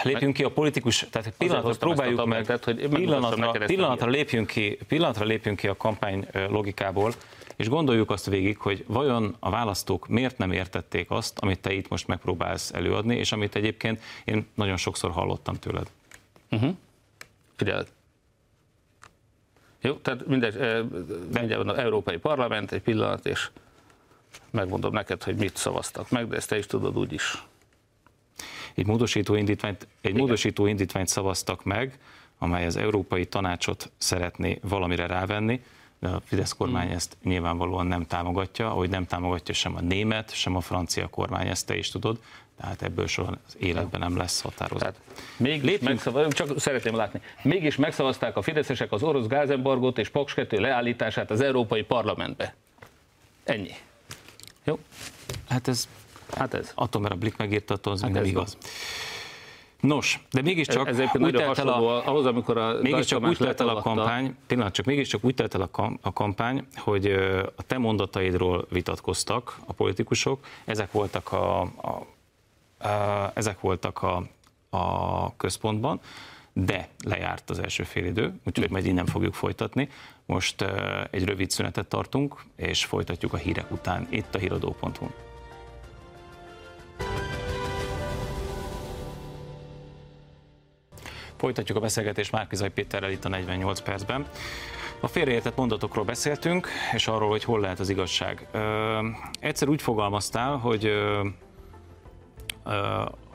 lépjünk ki a politikus, tehát pillanatra próbáljuk meg, tehát, hogy pillanatra, pillanatra, lépjünk ki, pillanatra lépjünk ki a kampány logikából, és gondoljuk azt végig, hogy vajon a választók miért nem értették azt, amit te itt most megpróbálsz előadni, és amit egyébként én nagyon sokszor hallottam tőled.
Uh-huh. Figyeld. Jó, tehát mindegy, mindjárt van az Európai Parlament, egy pillanat, és megmondom neked, hogy mit szavaztak meg, de ezt te is tudod úgy is.
Egy módosító indítványt, egy módosító indítványt szavaztak meg, amely az Európai Tanácsot szeretné valamire rávenni, a Fidesz kormány hmm. ezt nyilvánvalóan nem támogatja, ahogy nem támogatja sem a német, sem a francia kormány, ezt te is tudod, tehát ebből soha az életben nem lesz határozat.
Mégis megszavaz, csak szeretném látni, mégis megszavazták a fideszesek az orosz gázembargót és Paks 2 leállítását az Európai Parlamentbe. Ennyi. Jó?
Hát ez, hát ez. attól, mert a Blik megírta, az hát nem igaz. Van. Nos, de mégiscsak
ez úgy telt el a, ahhoz, amikor a
mégiscsak úgy telt el a kampány, pillanat, csak mégiscsak úgy telt el a, kam, a kampány, hogy a te mondataidról vitatkoztak a politikusok, ezek voltak a, a, a ezek voltak a, a központban, de lejárt az első félidő, úgyhogy majd innen fogjuk folytatni. Most egy rövid szünetet tartunk, és folytatjuk a hírek után itt a híradó.hu. Folytatjuk a beszélgetést Márkizai Péterrel itt a 48 percben. A félreértett mondatokról beszéltünk, és arról, hogy hol lehet az igazság. Ö, egyszer úgy fogalmaztál, hogy ö,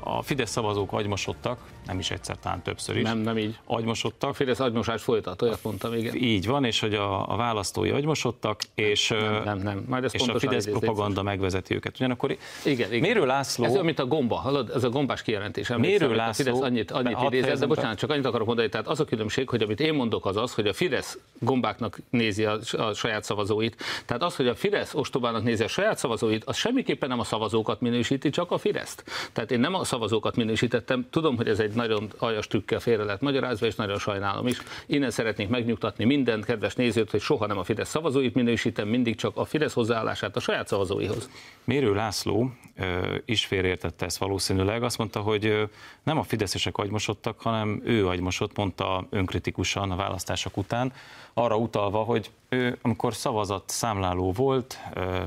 a Fidesz szavazók agymosodtak, nem is egyszer, talán többször is.
Nem, nem így.
Agymosodtak. A
Fidesz agymosás folytat, olyat mondtam, igen.
Így van, és hogy a, a választói agymosodtak, és,
nem, nem, nem. Majd
és a Fidesz propaganda megvezeti őket. Ugyanakkor
igen, igen.
Mérő László...
Ez olyan, mint a gomba, hallod? Ez a gombás kijelentés.
Mérő László... A
Fidesz annyit, annyit idézett, de bocsánat, csak annyit akarok mondani, tehát az a különbség, hogy amit én mondok az az, hogy a Fidesz gombáknak nézi a, a saját szavazóit. Tehát az, hogy a Fidesz ostobának nézi a saját szavazóit, az semmiképpen nem a szavazókat minősíti, csak a Fideszt. Tehát én nem a szavazókat minősítettem. Tudom, hogy ez egy nagyon aljas trükkel félre lett magyarázva, és nagyon sajnálom is. Innen szeretnék megnyugtatni minden kedves nézőt, hogy soha nem a Fidesz szavazóit minősítem, mindig csak a Fidesz hozzáállását a saját szavazóihoz.
Mérő László is félreértette ezt valószínűleg. Azt mondta, hogy nem a fideszesek agymosodtak, hanem ő agymosott, mondta önkritikusan a választások után, arra utalva, hogy ő, amikor szavazat számláló volt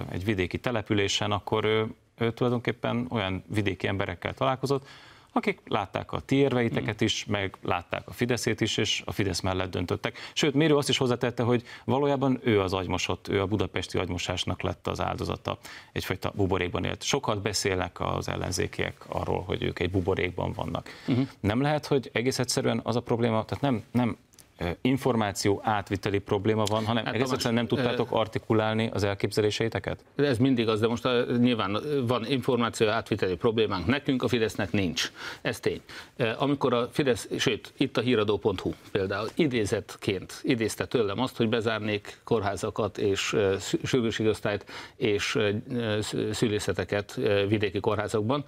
egy vidéki településen, akkor ő, ő tulajdonképpen olyan vidéki emberekkel találkozott, akik látták a ti érveiteket is, meg látták a Fideszét is, és a Fidesz mellett döntöttek. Sőt, Mérő azt is hozzátette, hogy valójában ő az agymosott, ő a budapesti agymosásnak lett az áldozata. Egyfajta buborékban élt. Sokat beszélnek az ellenzékiek arról, hogy ők egy buborékban vannak. Uh-huh. Nem lehet, hogy egész egyszerűen az a probléma, tehát nem, nem információ átviteli probléma van, hanem hát, egész egyszerűen nem tudtátok artikulálni az elképzeléseiteket?
Ez mindig az, de most a, nyilván van információ átviteli problémánk nekünk, a Fidesznek nincs. Ez tény. Amikor a Fidesz, sőt, itt a híradó.hu például idézetként idézte tőlem azt, hogy bezárnék kórházakat és sürgőségosztályt és szülészeteket vidéki kórházakban.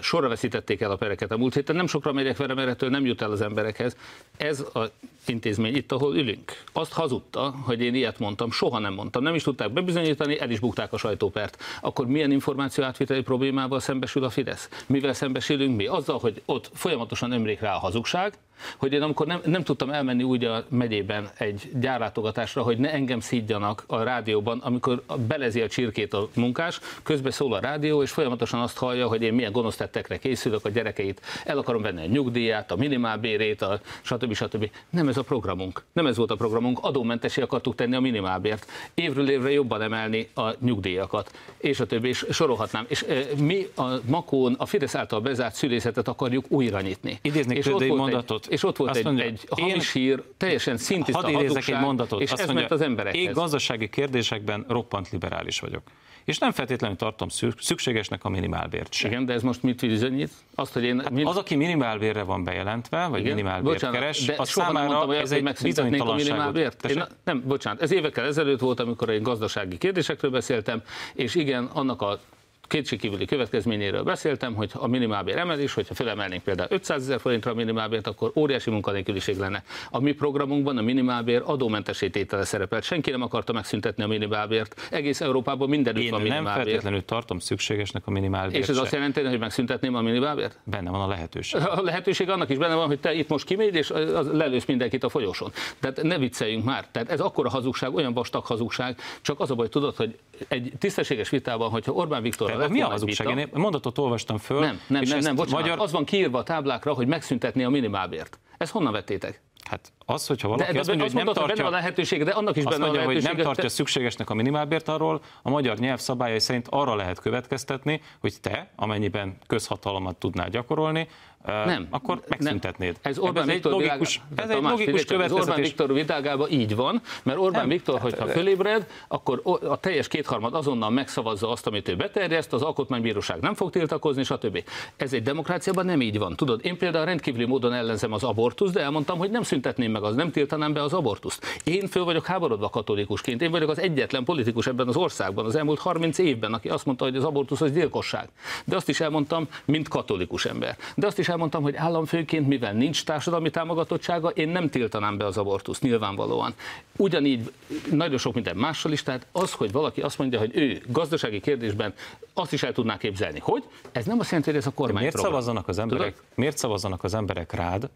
Sorra veszítették el a pereket a múlt héten, nem sokra megyek vele, mert nem jut el az emberekhez. Ez a intézmény itt, ahol ülünk. Azt hazudta, hogy én ilyet mondtam, soha nem mondtam, nem is tudták bebizonyítani, el is bukták a sajtópert. Akkor milyen információ átviteli problémával szembesül a Fidesz? Mivel szembesülünk mi? Azzal, hogy ott folyamatosan ömlik rá a hazugság, hogy én amikor nem, nem tudtam elmenni úgy a megyében egy gyárlátogatásra, hogy ne engem szídjanak a rádióban, amikor belezi a csirkét a munkás, közben szól a rádió, és folyamatosan azt hallja, hogy én milyen gonosz tettekre készülök, a gyerekeit el akarom venni a nyugdíját, a minimálbérét, a stb. stb. Nem ez a programunk. Nem ez volt a programunk, adómentesé akartuk tenni a minimálbért. Évről évre jobban emelni a nyugdíjakat, és a többi, és sorolhatnám. És e, mi a Makón a Fidesz által bezárt szülészetet akarjuk újra nyitni.
Idéznék és ott mondatot.
Egy, és ott volt egy, mondja, egy hamis hír, teljesen szintiszta hazugság, egy mondatot. és azt ez mondja, ment az emberekhez.
Én gazdasági kérdésekben roppant liberális vagyok és nem feltétlenül tartom szükségesnek a minimálbért sem.
Igen, de ez most mit bizonyít?
Azt, hogy én, hát mind... Az, aki minimálbérre van bejelentve, vagy Igen? minimálbért bocsánat, keres, de az számára mondtam, ez egy
bizonytalanságot. Én, nem, bocsánat, ez évekkel ezelőtt volt, amikor egy gazdasági kérdésekről beszéltem, és igen, annak a kétségkívüli következményéről beszéltem, hogy a minimálbér emelés, hogyha felemelnénk például 500 ezer forintra a minimálbért, akkor óriási munkanélküliség lenne. A mi programunkban a minimálbér adómentesítétele szerepelt. Senki nem akarta megszüntetni a minimálbért. Egész Európában mindenütt Én van minimálbér.
nem feltétlenül tartom szükségesnek a minimálbért.
És ez se. azt jelenti, hogy megszüntetném a minimálbért?
Benne van a lehetőség.
A lehetőség annak is benne van, hogy te itt most kimégy, és lelősz mindenkit a folyosón. Tehát ne vicceljünk már. Tehát ez akkora hazugság, olyan vastag hazugság. Csak az a baj, tudod, hogy egy tisztességes vitában, hogyha Orbán Viktor
de mi a hazugság? Én mondatot olvastam föl.
Nem, nem, nem, nem bocsánat, magyar... az van kiírva a táblákra, hogy megszüntetni a minimálbért. Ezt honnan vettétek?
Hát az, hogyha valaki de, azt mondja,
hogy nem
tartja,
benne a lehetőség, de annak is benne
mondja,
a lehetőség,
hogy nem tartja szükségesnek a minimálbért arról, a magyar nyelv szabályai szerint arra lehet következtetni, hogy te, amennyiben közhatalmat tudnál gyakorolni, nem, akkor megszüntetnéd. Nem.
Ez Orbán ez Viktor egy logikus,
ez egy logikus következtetés. Ez
Orbán Viktor világában így van, mert Orbán nem. Viktor, hogyha hát, fölébred, akkor a teljes kétharmad azonnal megszavazza azt, amit ő beterjeszt, az alkotmánybíróság nem fog tiltakozni, stb. Ez egy demokráciában nem így van. Tudod, én például rendkívüli módon ellenzem az abortuszt, de elmondtam, hogy nem szüntetném meg az, nem tiltanám be az abortuszt. Én föl vagyok háborodva katolikusként. Én vagyok az egyetlen politikus ebben az országban az elmúlt 30 évben, aki azt mondta, hogy az abortusz az gyilkosság. De azt is elmondtam, mint katolikus ember. De azt is elmondtam, hogy államfőként, mivel nincs társadalmi támogatottsága, én nem tiltanám be az abortuszt, nyilvánvalóan. Ugyanígy nagyon sok minden mással is, tehát az, hogy valaki azt mondja, hogy ő gazdasági kérdésben azt is el tudná képzelni. Hogy? Ez nem azt jelenti, hogy ez a kormány
miért szavazzanak az emberek, miért szavazzanak az emberek rád,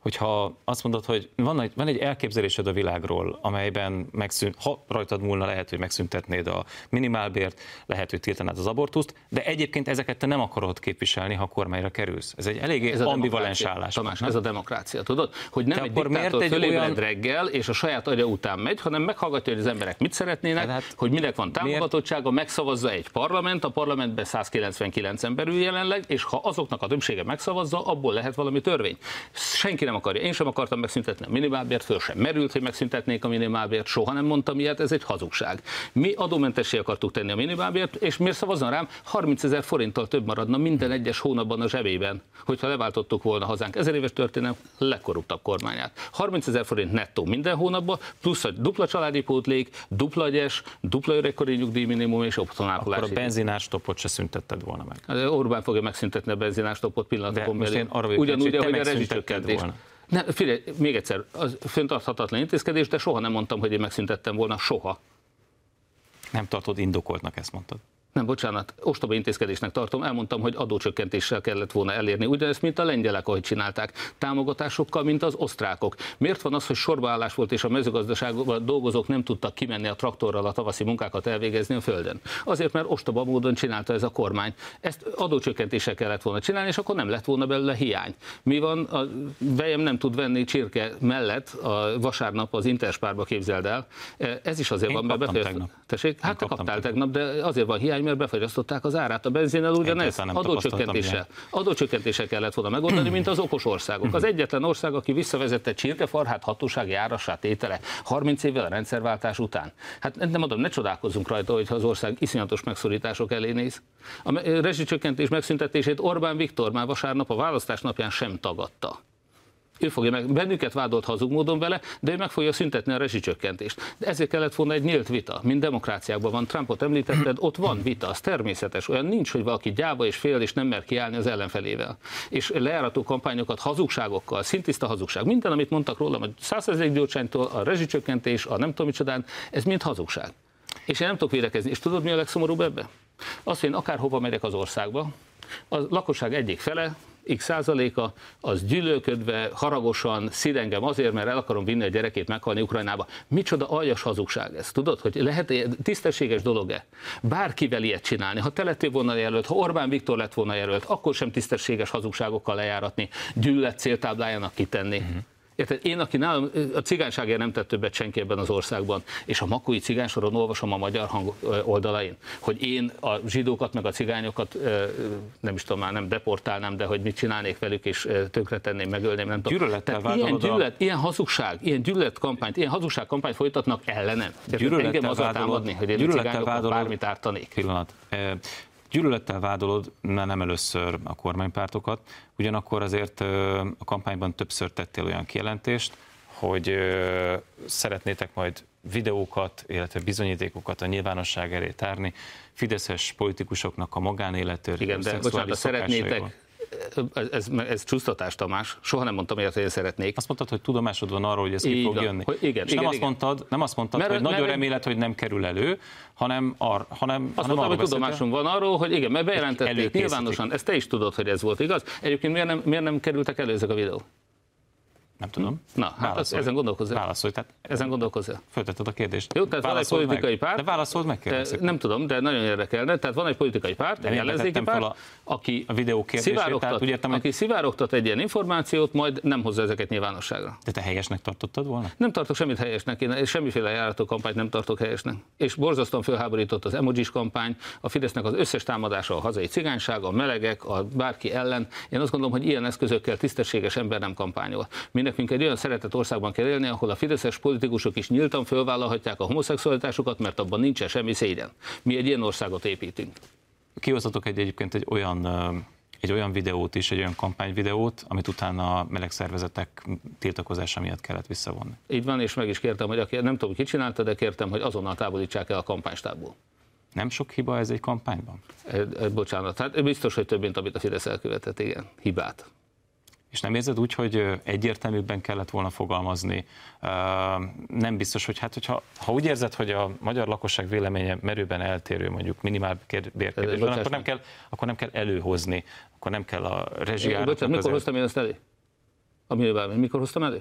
hogyha azt mondod, hogy van egy, van egy elképzelésed a világról, amelyben megszűnt, ha rajtad múlna, lehet, hogy megszüntetnéd a minimálbért, lehet, hogy tiltanád az abortuszt, de egyébként ezeket te nem akarod képviselni, ha a kormányra kerülsz. Ez egy eléggé ez ambivalens állás.
Tamás, nem? ez a demokrácia, tudod? Hogy nem te egy diktátor egy olyan... reggel, és a saját agya után megy, hanem meghallgatja, hogy az emberek mit szeretnének, hát, hogy minek van támogatottsága, megszavazza egy parlament, a parlamentben 199 ember jelenleg, és ha azoknak a többsége megszavazza, abból lehet valami törvény. Senki nem akarja. Én sem akartam megszüntetni a minimálbért, föl sem merült, hogy megszüntetnék a minimálbért, soha nem mondtam ilyet, ez egy hazugság. Mi adómentessé akartuk tenni a minimálbért, és miért szavazzon rám? 30 ezer forinttal több maradna minden egyes hónapban a zsebében, hogyha leváltottuk volna hazánk ezer éves történelem legkorruptabb kormányát. 30 ezer forint nettó minden hónapban, plusz egy dupla családi pótlék, dupla egyes, dupla öregkori nyugdíjminimum és opcionálkolási.
Akkor a benzinástopot se szüntetted volna meg.
Orbán fogja megszüntetni a benzinástopot pillanatokon belül. Ugyanúgy, ahogy a rezsicsökkentés. Ne, figyelj, még egyszer, az föntarthatatlan intézkedés, de soha nem mondtam, hogy én megszüntettem volna, soha.
Nem tartod indokoltnak, ezt mondtad
nem, bocsánat, ostoba intézkedésnek tartom, elmondtam, hogy adócsökkentéssel kellett volna elérni. Ugyanezt, mint a lengyelek, ahogy csinálták, támogatásokkal, mint az osztrákok. Miért van az, hogy sorbaállás volt, és a mezőgazdaságban dolgozók nem tudtak kimenni a traktorral a tavaszi munkákat elvégezni a földön? Azért, mert ostoba módon csinálta ez a kormány. Ezt adócsökkentéssel kellett volna csinálni, és akkor nem lett volna belőle hiány. Mi van, a vejem nem tud venni csirke mellett a vasárnap az Interspárba képzeld el. Ez is azért
Én
van, mert. Tessék? Hát te kaptál tegnap, de azért van hiány, hiány, mert befagyasztották az árát. A benzinnel ugyanez adócsökkentéssel. Adócsökkentéssel kellett volna megoldani, mint az okos országok. Az egyetlen ország, aki visszavezette csirkefarhát hatósági árasát étele 30 évvel a rendszerváltás után. Hát nem adom, ne csodálkozzunk rajta, hogyha az ország iszonyatos megszorítások elé néz. A rezsicsökkentés megszüntetését Orbán Viktor már vasárnap a választás napján sem tagadta ő fogja meg, bennünket vádolt hazug módon vele, de ő meg fogja szüntetni a rezsicsökkentést. De ezért kellett volna egy nyílt vita, mint demokráciákban van. Trumpot említetted, ott van vita, az természetes. Olyan nincs, hogy valaki gyáva és fél és nem mer kiállni az ellenfelével. És lejárató kampányokat hazugságokkal, szintiszta hazugság. Minden, amit mondtak rólam, a 100 gyurcsánytól, a rezsicsökkentés, a nem tudom micsodán, ez mind hazugság. És én nem tudok védekezni. És tudod, mi a legszomorúbb ebbe? Az, hogy én akárhova megyek az országba, a lakosság egyik fele x százaléka, az gyűlölködve, haragosan szid engem azért, mert el akarom vinni a gyerekét meghalni Ukrajnába. Micsoda aljas hazugság ez, tudod, hogy lehet tisztességes dolog-e bárkivel ilyet csinálni? Ha te lettél volna jelölt, ha Orbán Viktor lett volna jelölt, akkor sem tisztességes hazugságokkal lejáratni, gyűlölet céltáblájának kitenni. Uh-huh. Érted? Én, aki nálam, a cigányságért nem tett többet senki ebben az országban, és a makói cigánysoron olvasom a magyar hang oldalain, hogy én a zsidókat meg a cigányokat nem is tudom már, nem deportálnám, de hogy mit csinálnék velük, és tönkretenném, megölném, nem tudom. Tehát ilyen, gyűlölet, a... ilyen hazugság, ilyen gyűlöletkampányt, ilyen hazugságkampányt folytatnak ellenem. Engem az támadni, hogy én a cigányokat bármit ártanék.
Pillanat. Gyűlölettel vádolod mert nem először a kormánypártokat, ugyanakkor azért a kampányban többször tettél olyan kijelentést, hogy szeretnétek majd videókat, illetve bizonyítékokat a nyilvánosság elé tárni, fideszes politikusoknak a magánéletről,
Igen, de bocsánat, szeretnétek ez, ez csúsztatás, Tamás. Soha nem mondtam ilyet, hogy én szeretnék.
Azt mondtad, hogy tudomásod van arról, hogy ez ki fog jönni. Hogy igen, és igen, nem, igen. Azt mondtad, nem azt mondtad, mert, hogy mert, nagyon remélet, hogy nem kerül elő, hanem, ar, hanem
azt hanem mondtam, hogy tudomásom van arról, hogy igen, mert bejelentették nyilvánosan, ezt te is tudod, hogy ez volt igaz. Egyébként miért nem, miért nem kerültek elő ezek a videók?
Nem tudom.
Na, hát az, ezen gondolkozzál.
Válaszolj. Tehát
ezen gondolkozzál.
Föltetted a kérdést.
Jó, tehát válaszold van egy politikai meg. párt.
De válaszold meg,
kérlek Nem tudom, de nagyon érdekelne. Tehát van egy politikai párt, egy ellenzéki párt, a,
aki a videó szivárogtat, úgy értem,
aki szivárogtat egy ilyen információt, majd nem hozza ezeket nyilvánosságra.
De te helyesnek tartottad volna?
Nem tartok semmit helyesnek, én semmiféle járató kampányt nem tartok helyesnek. És borzasztóan fölháborított az emojis kampány, a Fidesznek az összes támadása a hazai cigányság, a melegek, a bárki ellen. Én azt gondolom, hogy ilyen eszközökkel tisztességes ember nem kampányol. Mi nekünk egy olyan szeretet demokratikus országban kell élni, ahol a fideszes politikusok is nyíltan fölvállalhatják a homoszexualitásukat, mert abban nincsen semmi szégyen. Mi egy ilyen országot építünk.
Kihozhatok egy egyébként egy olyan egy olyan videót is, egy olyan kampányvideót, amit utána a meleg szervezetek tiltakozása miatt kellett visszavonni.
Így van, és meg is kértem, hogy aki, nem tudom, ki csinálta, de kértem, hogy azonnal távolítsák el a kampánystából.
Nem sok hiba ez egy kampányban?
E, e, bocsánat, hát biztos, hogy több, mint amit a Fidesz elkövetett, igen, hibát.
És nem érzed úgy, hogy egyértelműbben kellett volna fogalmazni? Nem biztos, hogy hát, hogyha, ha úgy érzed, hogy a magyar lakosság véleménye merőben eltérő, mondjuk minimál bérkérdésben, akkor nem, kell, akkor nem kell előhozni, akkor nem kell a rezsiárat.
Bocsánat, mikor hoztam én ezt elé? A mikor hoztam elé?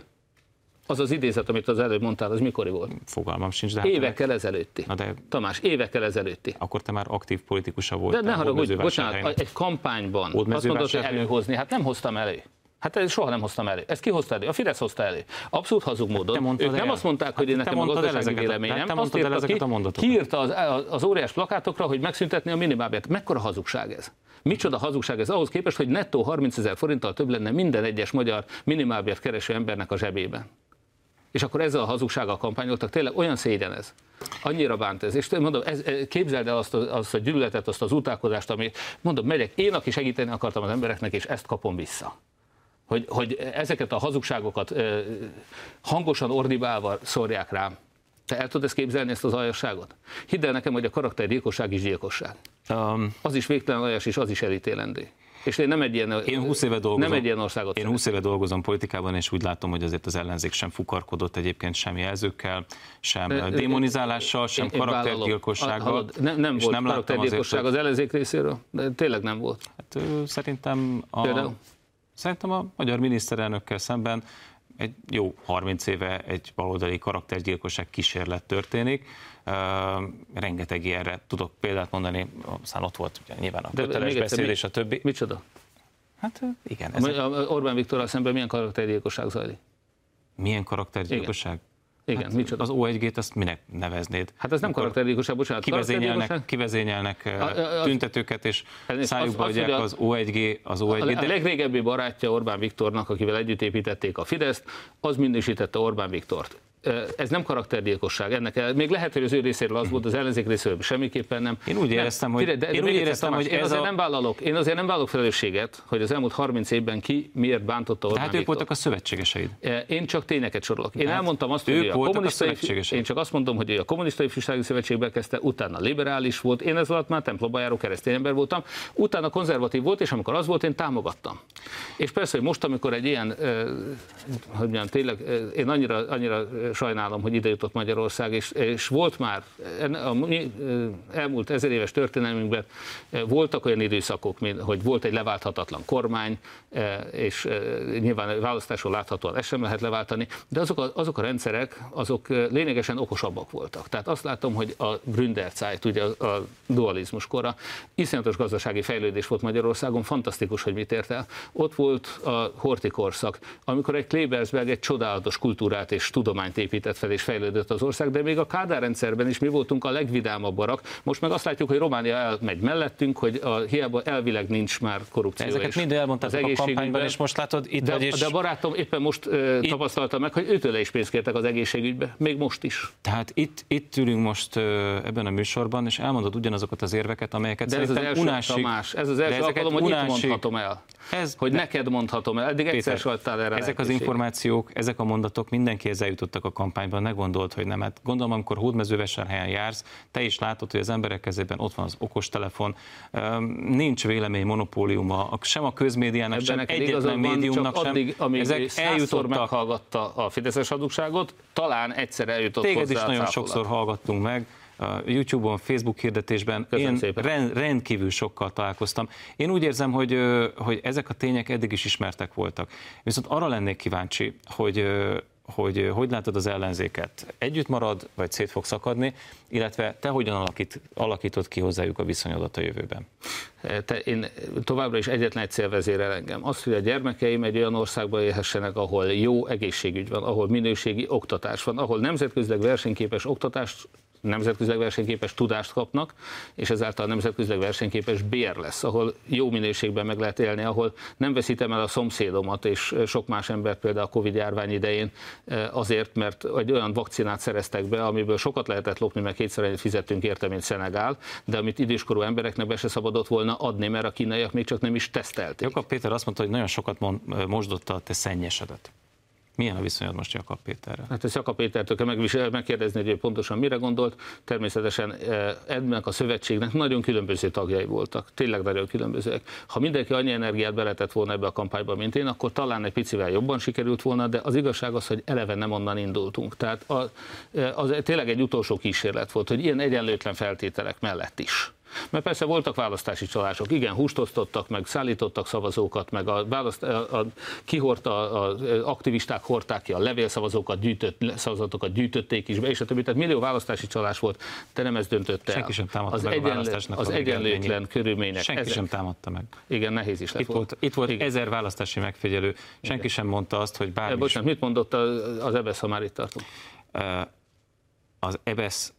Az az idézet, amit az előbb mondtál, az mikori volt?
Fogalmam sincs, de...
Hát évekkel ezelőtti. Na de... Tamás, évekkel ezelőtti.
Akkor te már aktív politikusa voltál.
De ne haragudj, bocsánat, egy kampányban azt mondod, hogy előhozni, hát nem hoztam elő. Hát ezt soha nem hoztam elő. Ezt ki hozta elő? A Fidesz hozta elő. Abszolút hazug módon. Ők nem el. azt mondták, hogy én hát nekem a gazdasági véleményem. Te azt írta ki, a kiírta az, az óriás plakátokra, hogy megszüntetni a minimálbért. Mekkora hazugság ez? Micsoda hazugság ez ahhoz képest, hogy nettó 30 ezer forinttal több lenne minden egyes magyar minimálbért kereső embernek a zsebében. És akkor ezzel a hazugsággal kampányoltak, tényleg olyan szégyen ez. Annyira bánt ez. És mondom, ez, képzeld el azt a, azt a gyűlöletet, azt az utálkozást, amit mondom, megyek, én, aki segíteni akartam az embereknek, és ezt kapom vissza hogy, hogy ezeket a hazugságokat hangosan ordibálva szórják rám. Te el tudod ezt képzelni, ezt az aljasságot? Hidd el nekem, hogy a karaktergyilkosság is gyilkosság. Um, az is végtelen aljas, és az is elítélendő. És én nem egy ilyen,
én 20 éve dolgozom,
nem egy ilyen országot
Én 20 éve dolgozom politikában, és úgy látom, hogy azért az ellenzék sem fukarkodott egyébként sem jelzőkkel, sem démonizálással, sem én, karaktergyilkossággal.
Nem, nem volt nem karaktergyilkosság az ellenzék részéről, de tényleg nem volt.
Hát, szerintem a, Például? Szerintem a magyar miniszterelnökkel szemben egy jó 30 éve egy baloldali karaktergyilkosság kísérlet történik. Uh, rengeteg ilyenre tudok példát mondani, aztán ott volt ugye, nyilván a köteles beszéd a többi.
Micsoda?
Hát igen.
Ezek... Orbán Viktorral szemben milyen karaktergyilkosság zajlik?
Milyen karaktergyilkosság? Igen.
Hát micsoda?
Az O1G-t azt minek neveznéd?
Hát ez nem karaktergyilkosság, bocsánat.
Kivezényelnek, kivezényelnek a, a, tüntetőket, és szájukba adják az, az O1G, az O1G.
A, a legrégebbi barátja Orbán Viktornak, akivel együtt építették a Fideszt, az minősítette Orbán Viktort ez nem karaktergyilkosság, ennek még lehet, hogy az ő részéről az volt, az ellenzék részéről semmiképpen nem.
Én úgy éreztem, hogy, de, én úgy éreztem, hogy
én azért a... nem vállalok, én azért nem vállalok felelősséget, hogy az elmúlt 30 évben ki miért bántotta Orbán
Tehát ők voltak a szövetségeseid.
Én csak tényeket sorolok. Én elmondtam azt, hogy a kommunistai, a én csak azt mondom, hogy a kommunistai ifjúsági szövetségbe kezdte, utána liberális volt, én ez alatt már templomba járó keresztény ember voltam, utána konzervatív volt, és amikor az volt, én támogattam. És persze, hogy most, amikor egy ilyen, hogy mondjam, tényleg, én annyira, annyira sajnálom, hogy ide jutott Magyarország, és, és volt már a elmúlt ezer éves történelmünkben voltak olyan időszakok, mint, hogy volt egy leválthatatlan kormány, és nyilván választáson láthatóan ezt sem lehet leváltani, de azok a, azok a rendszerek, azok lényegesen okosabbak voltak. Tehát azt látom, hogy a Gründerzeit, ugye a, a dualizmus kora, iszonyatos gazdasági fejlődés volt Magyarországon, fantasztikus, hogy mit ért el. Ott volt a hortikorszak, amikor egy Klebersberg egy csodálatos kultúrát és tudományt épített fel és fejlődött az ország, de még a Kádár rendszerben is mi voltunk a legvidámabbak. Most meg azt látjuk, hogy Románia elmegy mellettünk, hogy a, hiába elvileg nincs már korrupció. De
ezeket mind elmondták a kampányban, és most látod, itt
de,
vagy is...
De a barátom éppen most uh, itt... tapasztalta meg, hogy őtőle is pénzt kértek az egészségügybe, még most is.
Tehát itt, itt ülünk most uh, ebben a műsorban, és elmondod ugyanazokat az érveket, amelyeket
de ez az első, unásig, Tamás, ez az első alkalom, hogy unásig, itt mondhatom el. Ez, hogy de, neked mondhatom el. Eddig egyszer erre
Ezek az információk, ezek a mondatok mindenkihez eljutottak a kampányban, ne gondolt, hogy nem. Hát gondolom, amikor Hódmezővásárhelyen jársz, te is látod, hogy az emberek kezében ott van az okostelefon, nincs vélemény monopóliuma, sem a közmédiának, Ebben sem egyetlen médiumnak
csak sem. Addig, amíg ezek eljutottak. meghallgatta a Fideszes hadugságot, talán egyszer eljutott
Téged
hozzá
is nagyon sokszor hallgattunk meg, YouTube-on, Facebook hirdetésben Köszönöm én szépen. rendkívül sokkal találkoztam. Én úgy érzem, hogy, hogy ezek a tények eddig is ismertek voltak. Viszont arra lennék kíváncsi, hogy hogy hogy látod az ellenzéket? Együtt marad, vagy szét fog szakadni, illetve te hogyan alakít, alakítod ki hozzájuk a viszonyodat a jövőben?
Te, én továbbra is egyetlen egy cél vezérel engem. Az, hogy a gyermekeim egy olyan országba élhessenek, ahol jó egészségügy van, ahol minőségi oktatás van, ahol nemzetközileg versenyképes oktatást nemzetközileg versenyképes tudást kapnak, és ezáltal nemzetközileg versenyképes bér lesz, ahol jó minőségben meg lehet élni, ahol nem veszítem el a szomszédomat, és sok más ember például a Covid járvány idején azért, mert egy olyan vakcinát szereztek be, amiből sokat lehetett lopni, mert kétszer ennyit fizettünk érte, mint Szenegál, de amit időskorú embereknek be se szabadott volna adni, mert a kínaiak még csak nem is tesztelték.
Jakab Péter azt mondta, hogy nagyon sokat mosdotta a te szennyesedet. Milyen a viszonyod most Jakab Péterrel?
Hát ezt Jakab Pétertől kell megkérdezni, hogy ő pontosan mire gondolt. Természetesen eh, ennek a szövetségnek nagyon különböző tagjai voltak, tényleg nagyon különbözőek. Ha mindenki annyi energiát beletett volna ebbe a kampányba, mint én, akkor talán egy picivel jobban sikerült volna, de az igazság az, hogy eleve nem onnan indultunk. Tehát az, eh, az tényleg egy utolsó kísérlet volt, hogy ilyen egyenlőtlen feltételek mellett is mert persze voltak választási csalások, igen, húst osztottak, meg szállítottak szavazókat, meg a, választ, a, a kihordta, az aktivisták hordták ki a levélszavazókat, gyűjtött, szavazatokat gyűjtötték is be, és a többi. Tehát millió választási csalás volt, de nem ez döntötte
Senki sem támadta az meg
egyenlő, a Az egyenlőtlen körülmények.
Senki ezek, sem támadta meg.
Igen, nehéz is lett
itt volt. Itt volt igen. ezer választási megfigyelő, senki igen. sem mondta azt, hogy bármi.
Bocsánat, mit mondott az EBSZ, ha már itt tartunk?
Az EBSZ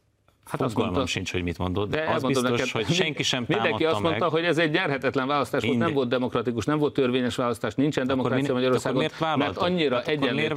Hát azt gondolom sincs, hogy mit mondod, de az biztos, neked, hogy senki sem
Mindenki azt mondta, meg. hogy ez egy gyerhetetlen választás volt, nem volt demokratikus, nem volt törvényes választás, nincsen demokrácia Magyarországon.
Miért mert
annyira
hát egyenlő,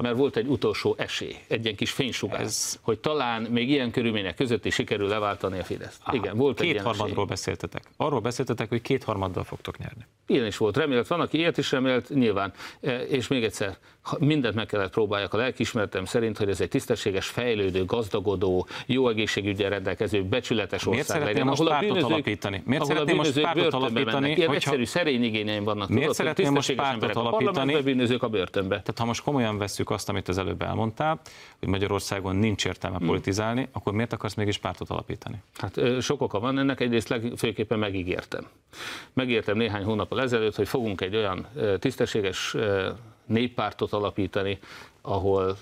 mert volt egy utolsó esély, egy ilyen kis fénysugár, ez... hogy talán még ilyen körülmények között is sikerül leváltani a Fideszt. Aha, Igen, volt
egy harmadról beszéltetek. Arról beszéltetek, hogy kétharmaddal fogtok nyerni.
Ilyen is volt, remélt, van, aki ilyet is remélt, nyilván. E, és még egyszer, mindent meg kellett próbáljak a lelkismertem szerint, hogy ez egy tisztességes, fejlődő, gazdagodó, jó egészségügyel rendelkező, becsületes
Miért ország legyen. Most ahol a bűnözők, alapítani? Miért szeretném most pártot alapítani?
Mennek. Ilyen hogyha... egyszerű, szerény igényeim vannak.
Miért tudod, szeretném most pártot alapítani?
A bűnözők a börtönbe.
Tehát ha most komolyan veszük azt, amit az előbb elmondtál, hogy Magyarországon nincs értelme hmm. politizálni, akkor miért akarsz mégis pártot alapítani?
Hát sok oka van ennek, egyrészt legfőképpen megígértem. Megértem néhány hónappal ezelőtt, hogy fogunk egy olyan tisztességes néppártot alapítani, ahol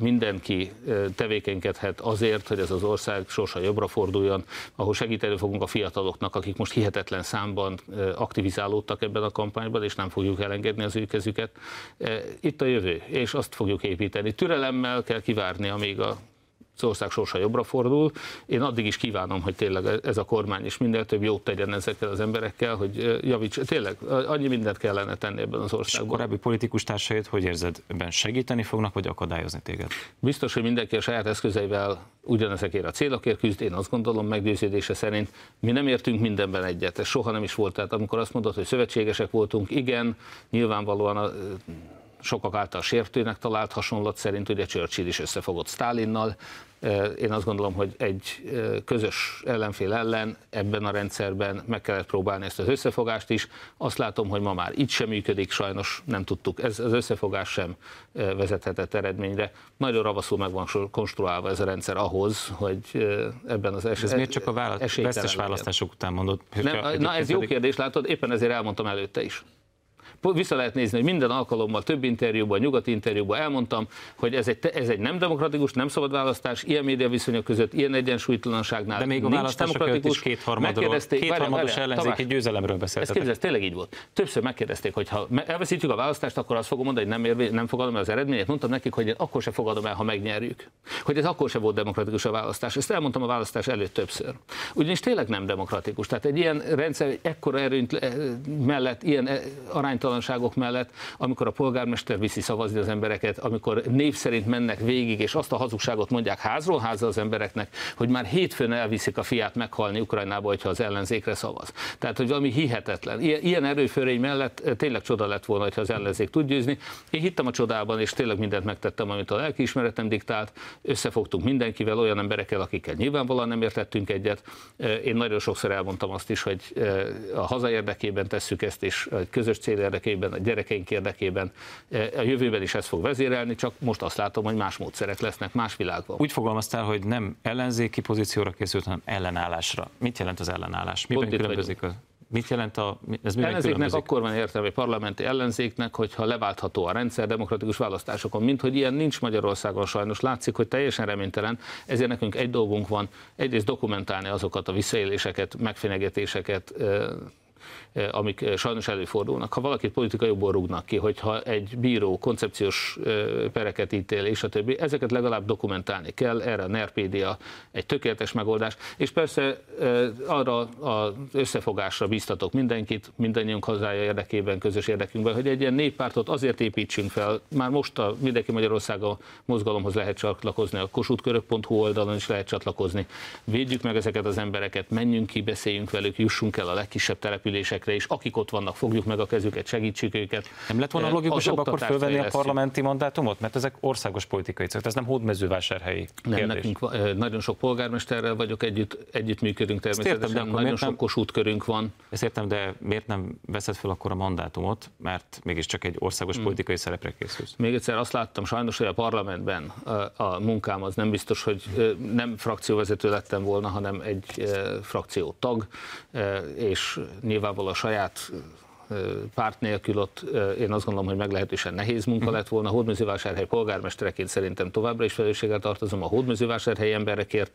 mindenki tevékenykedhet azért, hogy ez az ország sorsa jobbra forduljon, ahol segíteni fogunk a fiataloknak, akik most hihetetlen számban aktivizálódtak ebben a kampányban, és nem fogjuk elengedni az ő kezüket. Itt a jövő, és azt fogjuk építeni. Türelemmel kell kivárni, amíg a az ország sorsa jobbra fordul. Én addig is kívánom, hogy tényleg ez a kormány is minél több jót tegyen ezekkel az emberekkel, hogy javíts. Tényleg annyi mindent kellene tenni ebben az országban.
És korábbi politikus társait, hogy érzed, ebben segíteni fognak, vagy akadályozni téged?
Biztos, hogy mindenki a saját eszközeivel ugyanezekért a célokért küzd. Én azt gondolom meggyőződése szerint mi nem értünk mindenben egyet. Ez soha nem is volt. Tehát amikor azt mondod, hogy szövetségesek voltunk, igen, nyilvánvalóan a sokak által sértőnek talált hasonlat szerint, ugye Churchill is összefogott Stalinnal, én azt gondolom, hogy egy közös ellenfél ellen ebben a rendszerben meg kellett próbálni ezt az összefogást is. Azt látom, hogy ma már itt sem működik, sajnos nem tudtuk. Ez az összefogás sem vezethetett eredményre. Nagyon ravaszul meg van konstruálva ez a rendszer ahhoz, hogy ebben az esetben.
Ez miért csak a válasz, vesztes választások után mondod?
Nem, na ez jó kérdés, látod, éppen ezért elmondtam előtte is vissza lehet nézni, hogy minden alkalommal, több interjúban, nyugati interjúban elmondtam, hogy ez egy, ez egy nem demokratikus, nem szabad választás, ilyen média viszonyok között, ilyen egyensúlytalanságnál.
De még a választások előtt is kétharmadról, kétharmados ellenzéki győzelemről beszéltetek.
Ez, ez tényleg így volt. Többször megkérdezték, hogy ha elveszítjük a választást, akkor azt fogom mondani, hogy nem, ér, nem fogadom el az eredményet. Mondtam nekik, hogy én akkor se fogadom el, ha megnyerjük. Hogy ez akkor se volt demokratikus a választás. Ezt elmondtam a választás előtt többször. Ugyanis tényleg nem demokratikus. Tehát egy ilyen rendszer, ekkora erőnt eh, mellett, ilyen eh, aránytalan bizonytalanságok mellett, amikor a polgármester viszi szavazni az embereket, amikor név szerint mennek végig, és azt a hazugságot mondják házról házra az embereknek, hogy már hétfőn elviszik a fiát meghalni Ukrajnába, hogyha az ellenzékre szavaz. Tehát, hogy valami hihetetlen. Ilyen, erőförény mellett eh, tényleg csoda lett volna, ha az ellenzék tud győzni. Én hittem a csodában, és tényleg mindent megtettem, amit a lelkiismeretem diktált. Összefogtunk mindenkivel, olyan emberekkel, akikkel nyilvánvalóan nem értettünk egyet. Eh, én nagyon sokszor elmondtam azt is, hogy eh, a haza érdekében tesszük ezt, és a közös cél érdekében, a gyerekeink érdekében. E, a jövőben is ez fog vezérelni, csak most azt látom, hogy más módszerek lesznek, más világban.
Úgy fogalmaztál, hogy nem ellenzéki pozícióra készült, hanem ellenállásra. Mit jelent az ellenállás? Miben Pont különbözik az? Mit jelent a...
Ez ellenzéknek akkor van értelme parlamenti ellenzéknek, hogyha leváltható a rendszer demokratikus választásokon, mint hogy ilyen nincs Magyarországon sajnos. Látszik, hogy teljesen reménytelen, ezért nekünk egy dolgunk van, egyrészt dokumentálni azokat a visszaéléseket, megfenyegetéseket, Eh, amik sajnos előfordulnak. Ha valakit politikai jobból rúgnak ki, hogyha egy bíró koncepciós pereket ítél, és a többi, ezeket legalább dokumentálni kell, erre a NERPédia egy tökéletes megoldás, és persze arra az összefogásra biztatok mindenkit, mindannyiunk hazája érdekében, közös érdekünkben, hogy egy ilyen néppártot azért építsünk fel, már most a Mindenki Magyarországa mozgalomhoz lehet csatlakozni, a kossuthkörök.hu oldalon is lehet csatlakozni. Védjük meg ezeket az embereket, menjünk ki, beszéljünk velük, jussunk el a legkisebb települések emberekre is, akik ott vannak, fogjuk meg a kezüket, segítsük őket.
Nem lett volna logikusabb akkor fölvenni a parlamenti mandátumot? Mert ezek országos politikai célok, ez nem hódmezővásárhelyi
Nem, nekünk eh, nagyon sok polgármesterrel vagyok együtt, együttműködünk természetesen, értem, de nagyon sok kosútkörünk van.
Ezt értem, de miért nem veszed fel akkor a mandátumot, mert mégiscsak egy országos hmm. politikai szerepre készülsz?
Még egyszer azt láttam sajnos, hogy a parlamentben a, a munkám az nem biztos, hogy nem frakcióvezető lettem volna, hanem egy frakció tag, és nyilvánvalóan a saját párt nélkül ott én azt gondolom, hogy meglehetősen nehéz munka mhm. lett volna. A hódmezővásárhely polgármestereként szerintem továbbra is felelősséggel tartozom a hódmezővásárhely emberekért,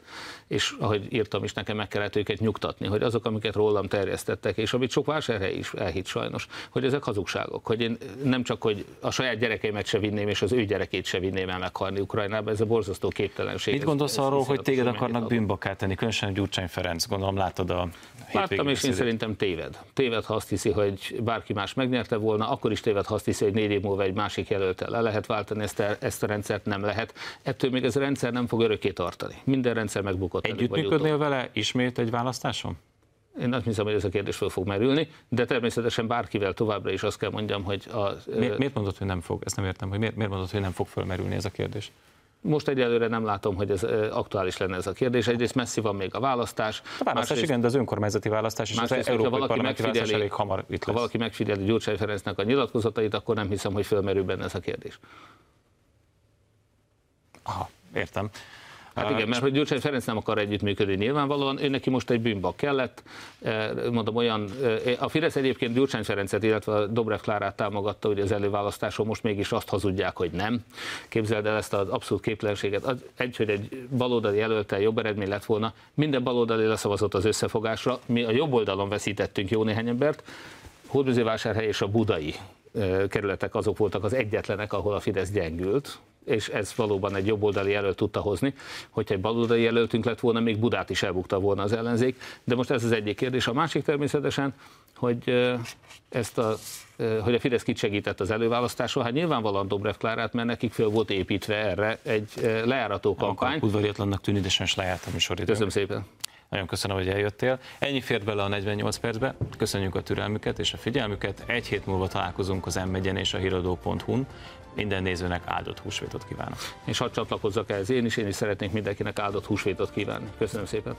és ahogy írtam is, nekem meg kellett őket nyugtatni, hogy azok, amiket rólam terjesztettek, és amit sok vásárhely is elhitt sajnos, hogy ezek hazugságok, hogy én nem csak, hogy a saját gyerekeimet se vinném, és az ő gyerekét se vinném el meghalni Ukrajnába, ez a borzasztó képtelenség.
Mit gondolsz arról, hogy téged akarnak bűnbakát tenni, különösen Gyurcsány Ferenc, gondolom látod a
Láttam, és én szerintem téved. Téved, ha azt hiszi, hogy bárki más megnyerte volna, akkor is téved, ha azt hiszi, hogy négy év múlva egy másik jelöltel le lehet váltani, ezt a, ezt a rendszert nem lehet. Ettől még ez a rendszer nem fog örökké tartani. Minden rendszer megbukott.
Együttműködnél vele ismét egy választáson?
Én azt hiszem, hogy ez a kérdés fel fog merülni, de természetesen bárkivel továbbra is azt kell mondjam, hogy a...
Miért, miért mondod, hogy nem fog? Ezt nem értem, hogy miért, miért mondod, hogy nem fog felmerülni ez a kérdés?
Most egyelőre nem látom, hogy ez aktuális lenne ez a kérdés. Egyrészt messzi van még a választás.
A választás másrészt, igen, de az önkormányzati választás és az európai valaki megfigyeli, elég hamar itt
lesz. Ha valaki megfigyeli Gyurcsány Ferencnek a nyilatkozatait, akkor nem hiszem, hogy fölmerül benne ez a kérdés.
Aha, értem.
Hát igen, mert hogy Gyurcsány Ferenc nem akar együttműködni nyilvánvalóan, ő neki most egy bűnbak kellett, mondom olyan, a Fidesz egyébként Gyurcsány Ferencet, illetve Dobrev Klárát támogatta ugye az előválasztáson, most mégis azt hazudják, hogy nem. Képzeld el ezt az abszolút képtelenséget. Egy, hogy egy baloldali jelöltel jobb eredmény lett volna, minden baloldali leszavazott az összefogásra, mi a jobb oldalon veszítettünk jó néhány embert, Hódműzővásárhely és a budai kerületek azok voltak az egyetlenek, ahol a Fidesz gyengült, és ez valóban egy jobboldali jelölt tudta hozni. Hogyha egy baloldali jelöltünk lett volna, még Budát is elbukta volna az ellenzék. De most ez az egyik kérdés. A másik természetesen, hogy ezt a hogy a Fidesz kit segített az előválasztáson, hát nyilvánvalóan Dobrev Klárát, mert nekik föl volt építve erre egy lejárató kampány.
Udvariatlannak tűnik, de sem lejárt a műsor
Köszönöm szépen.
Nagyon köszönöm, hogy eljöttél. Ennyi fért bele a 48 percbe. Köszönjük a türelmüket és a figyelmüket. Egy hét múlva találkozunk az m és a híradó.hu-n. Minden nézőnek áldott húsvétot kívánok.
És hadd csatlakozzak ehhez én is, én is szeretnék mindenkinek áldott húsvétot kívánni. Köszönöm szépen.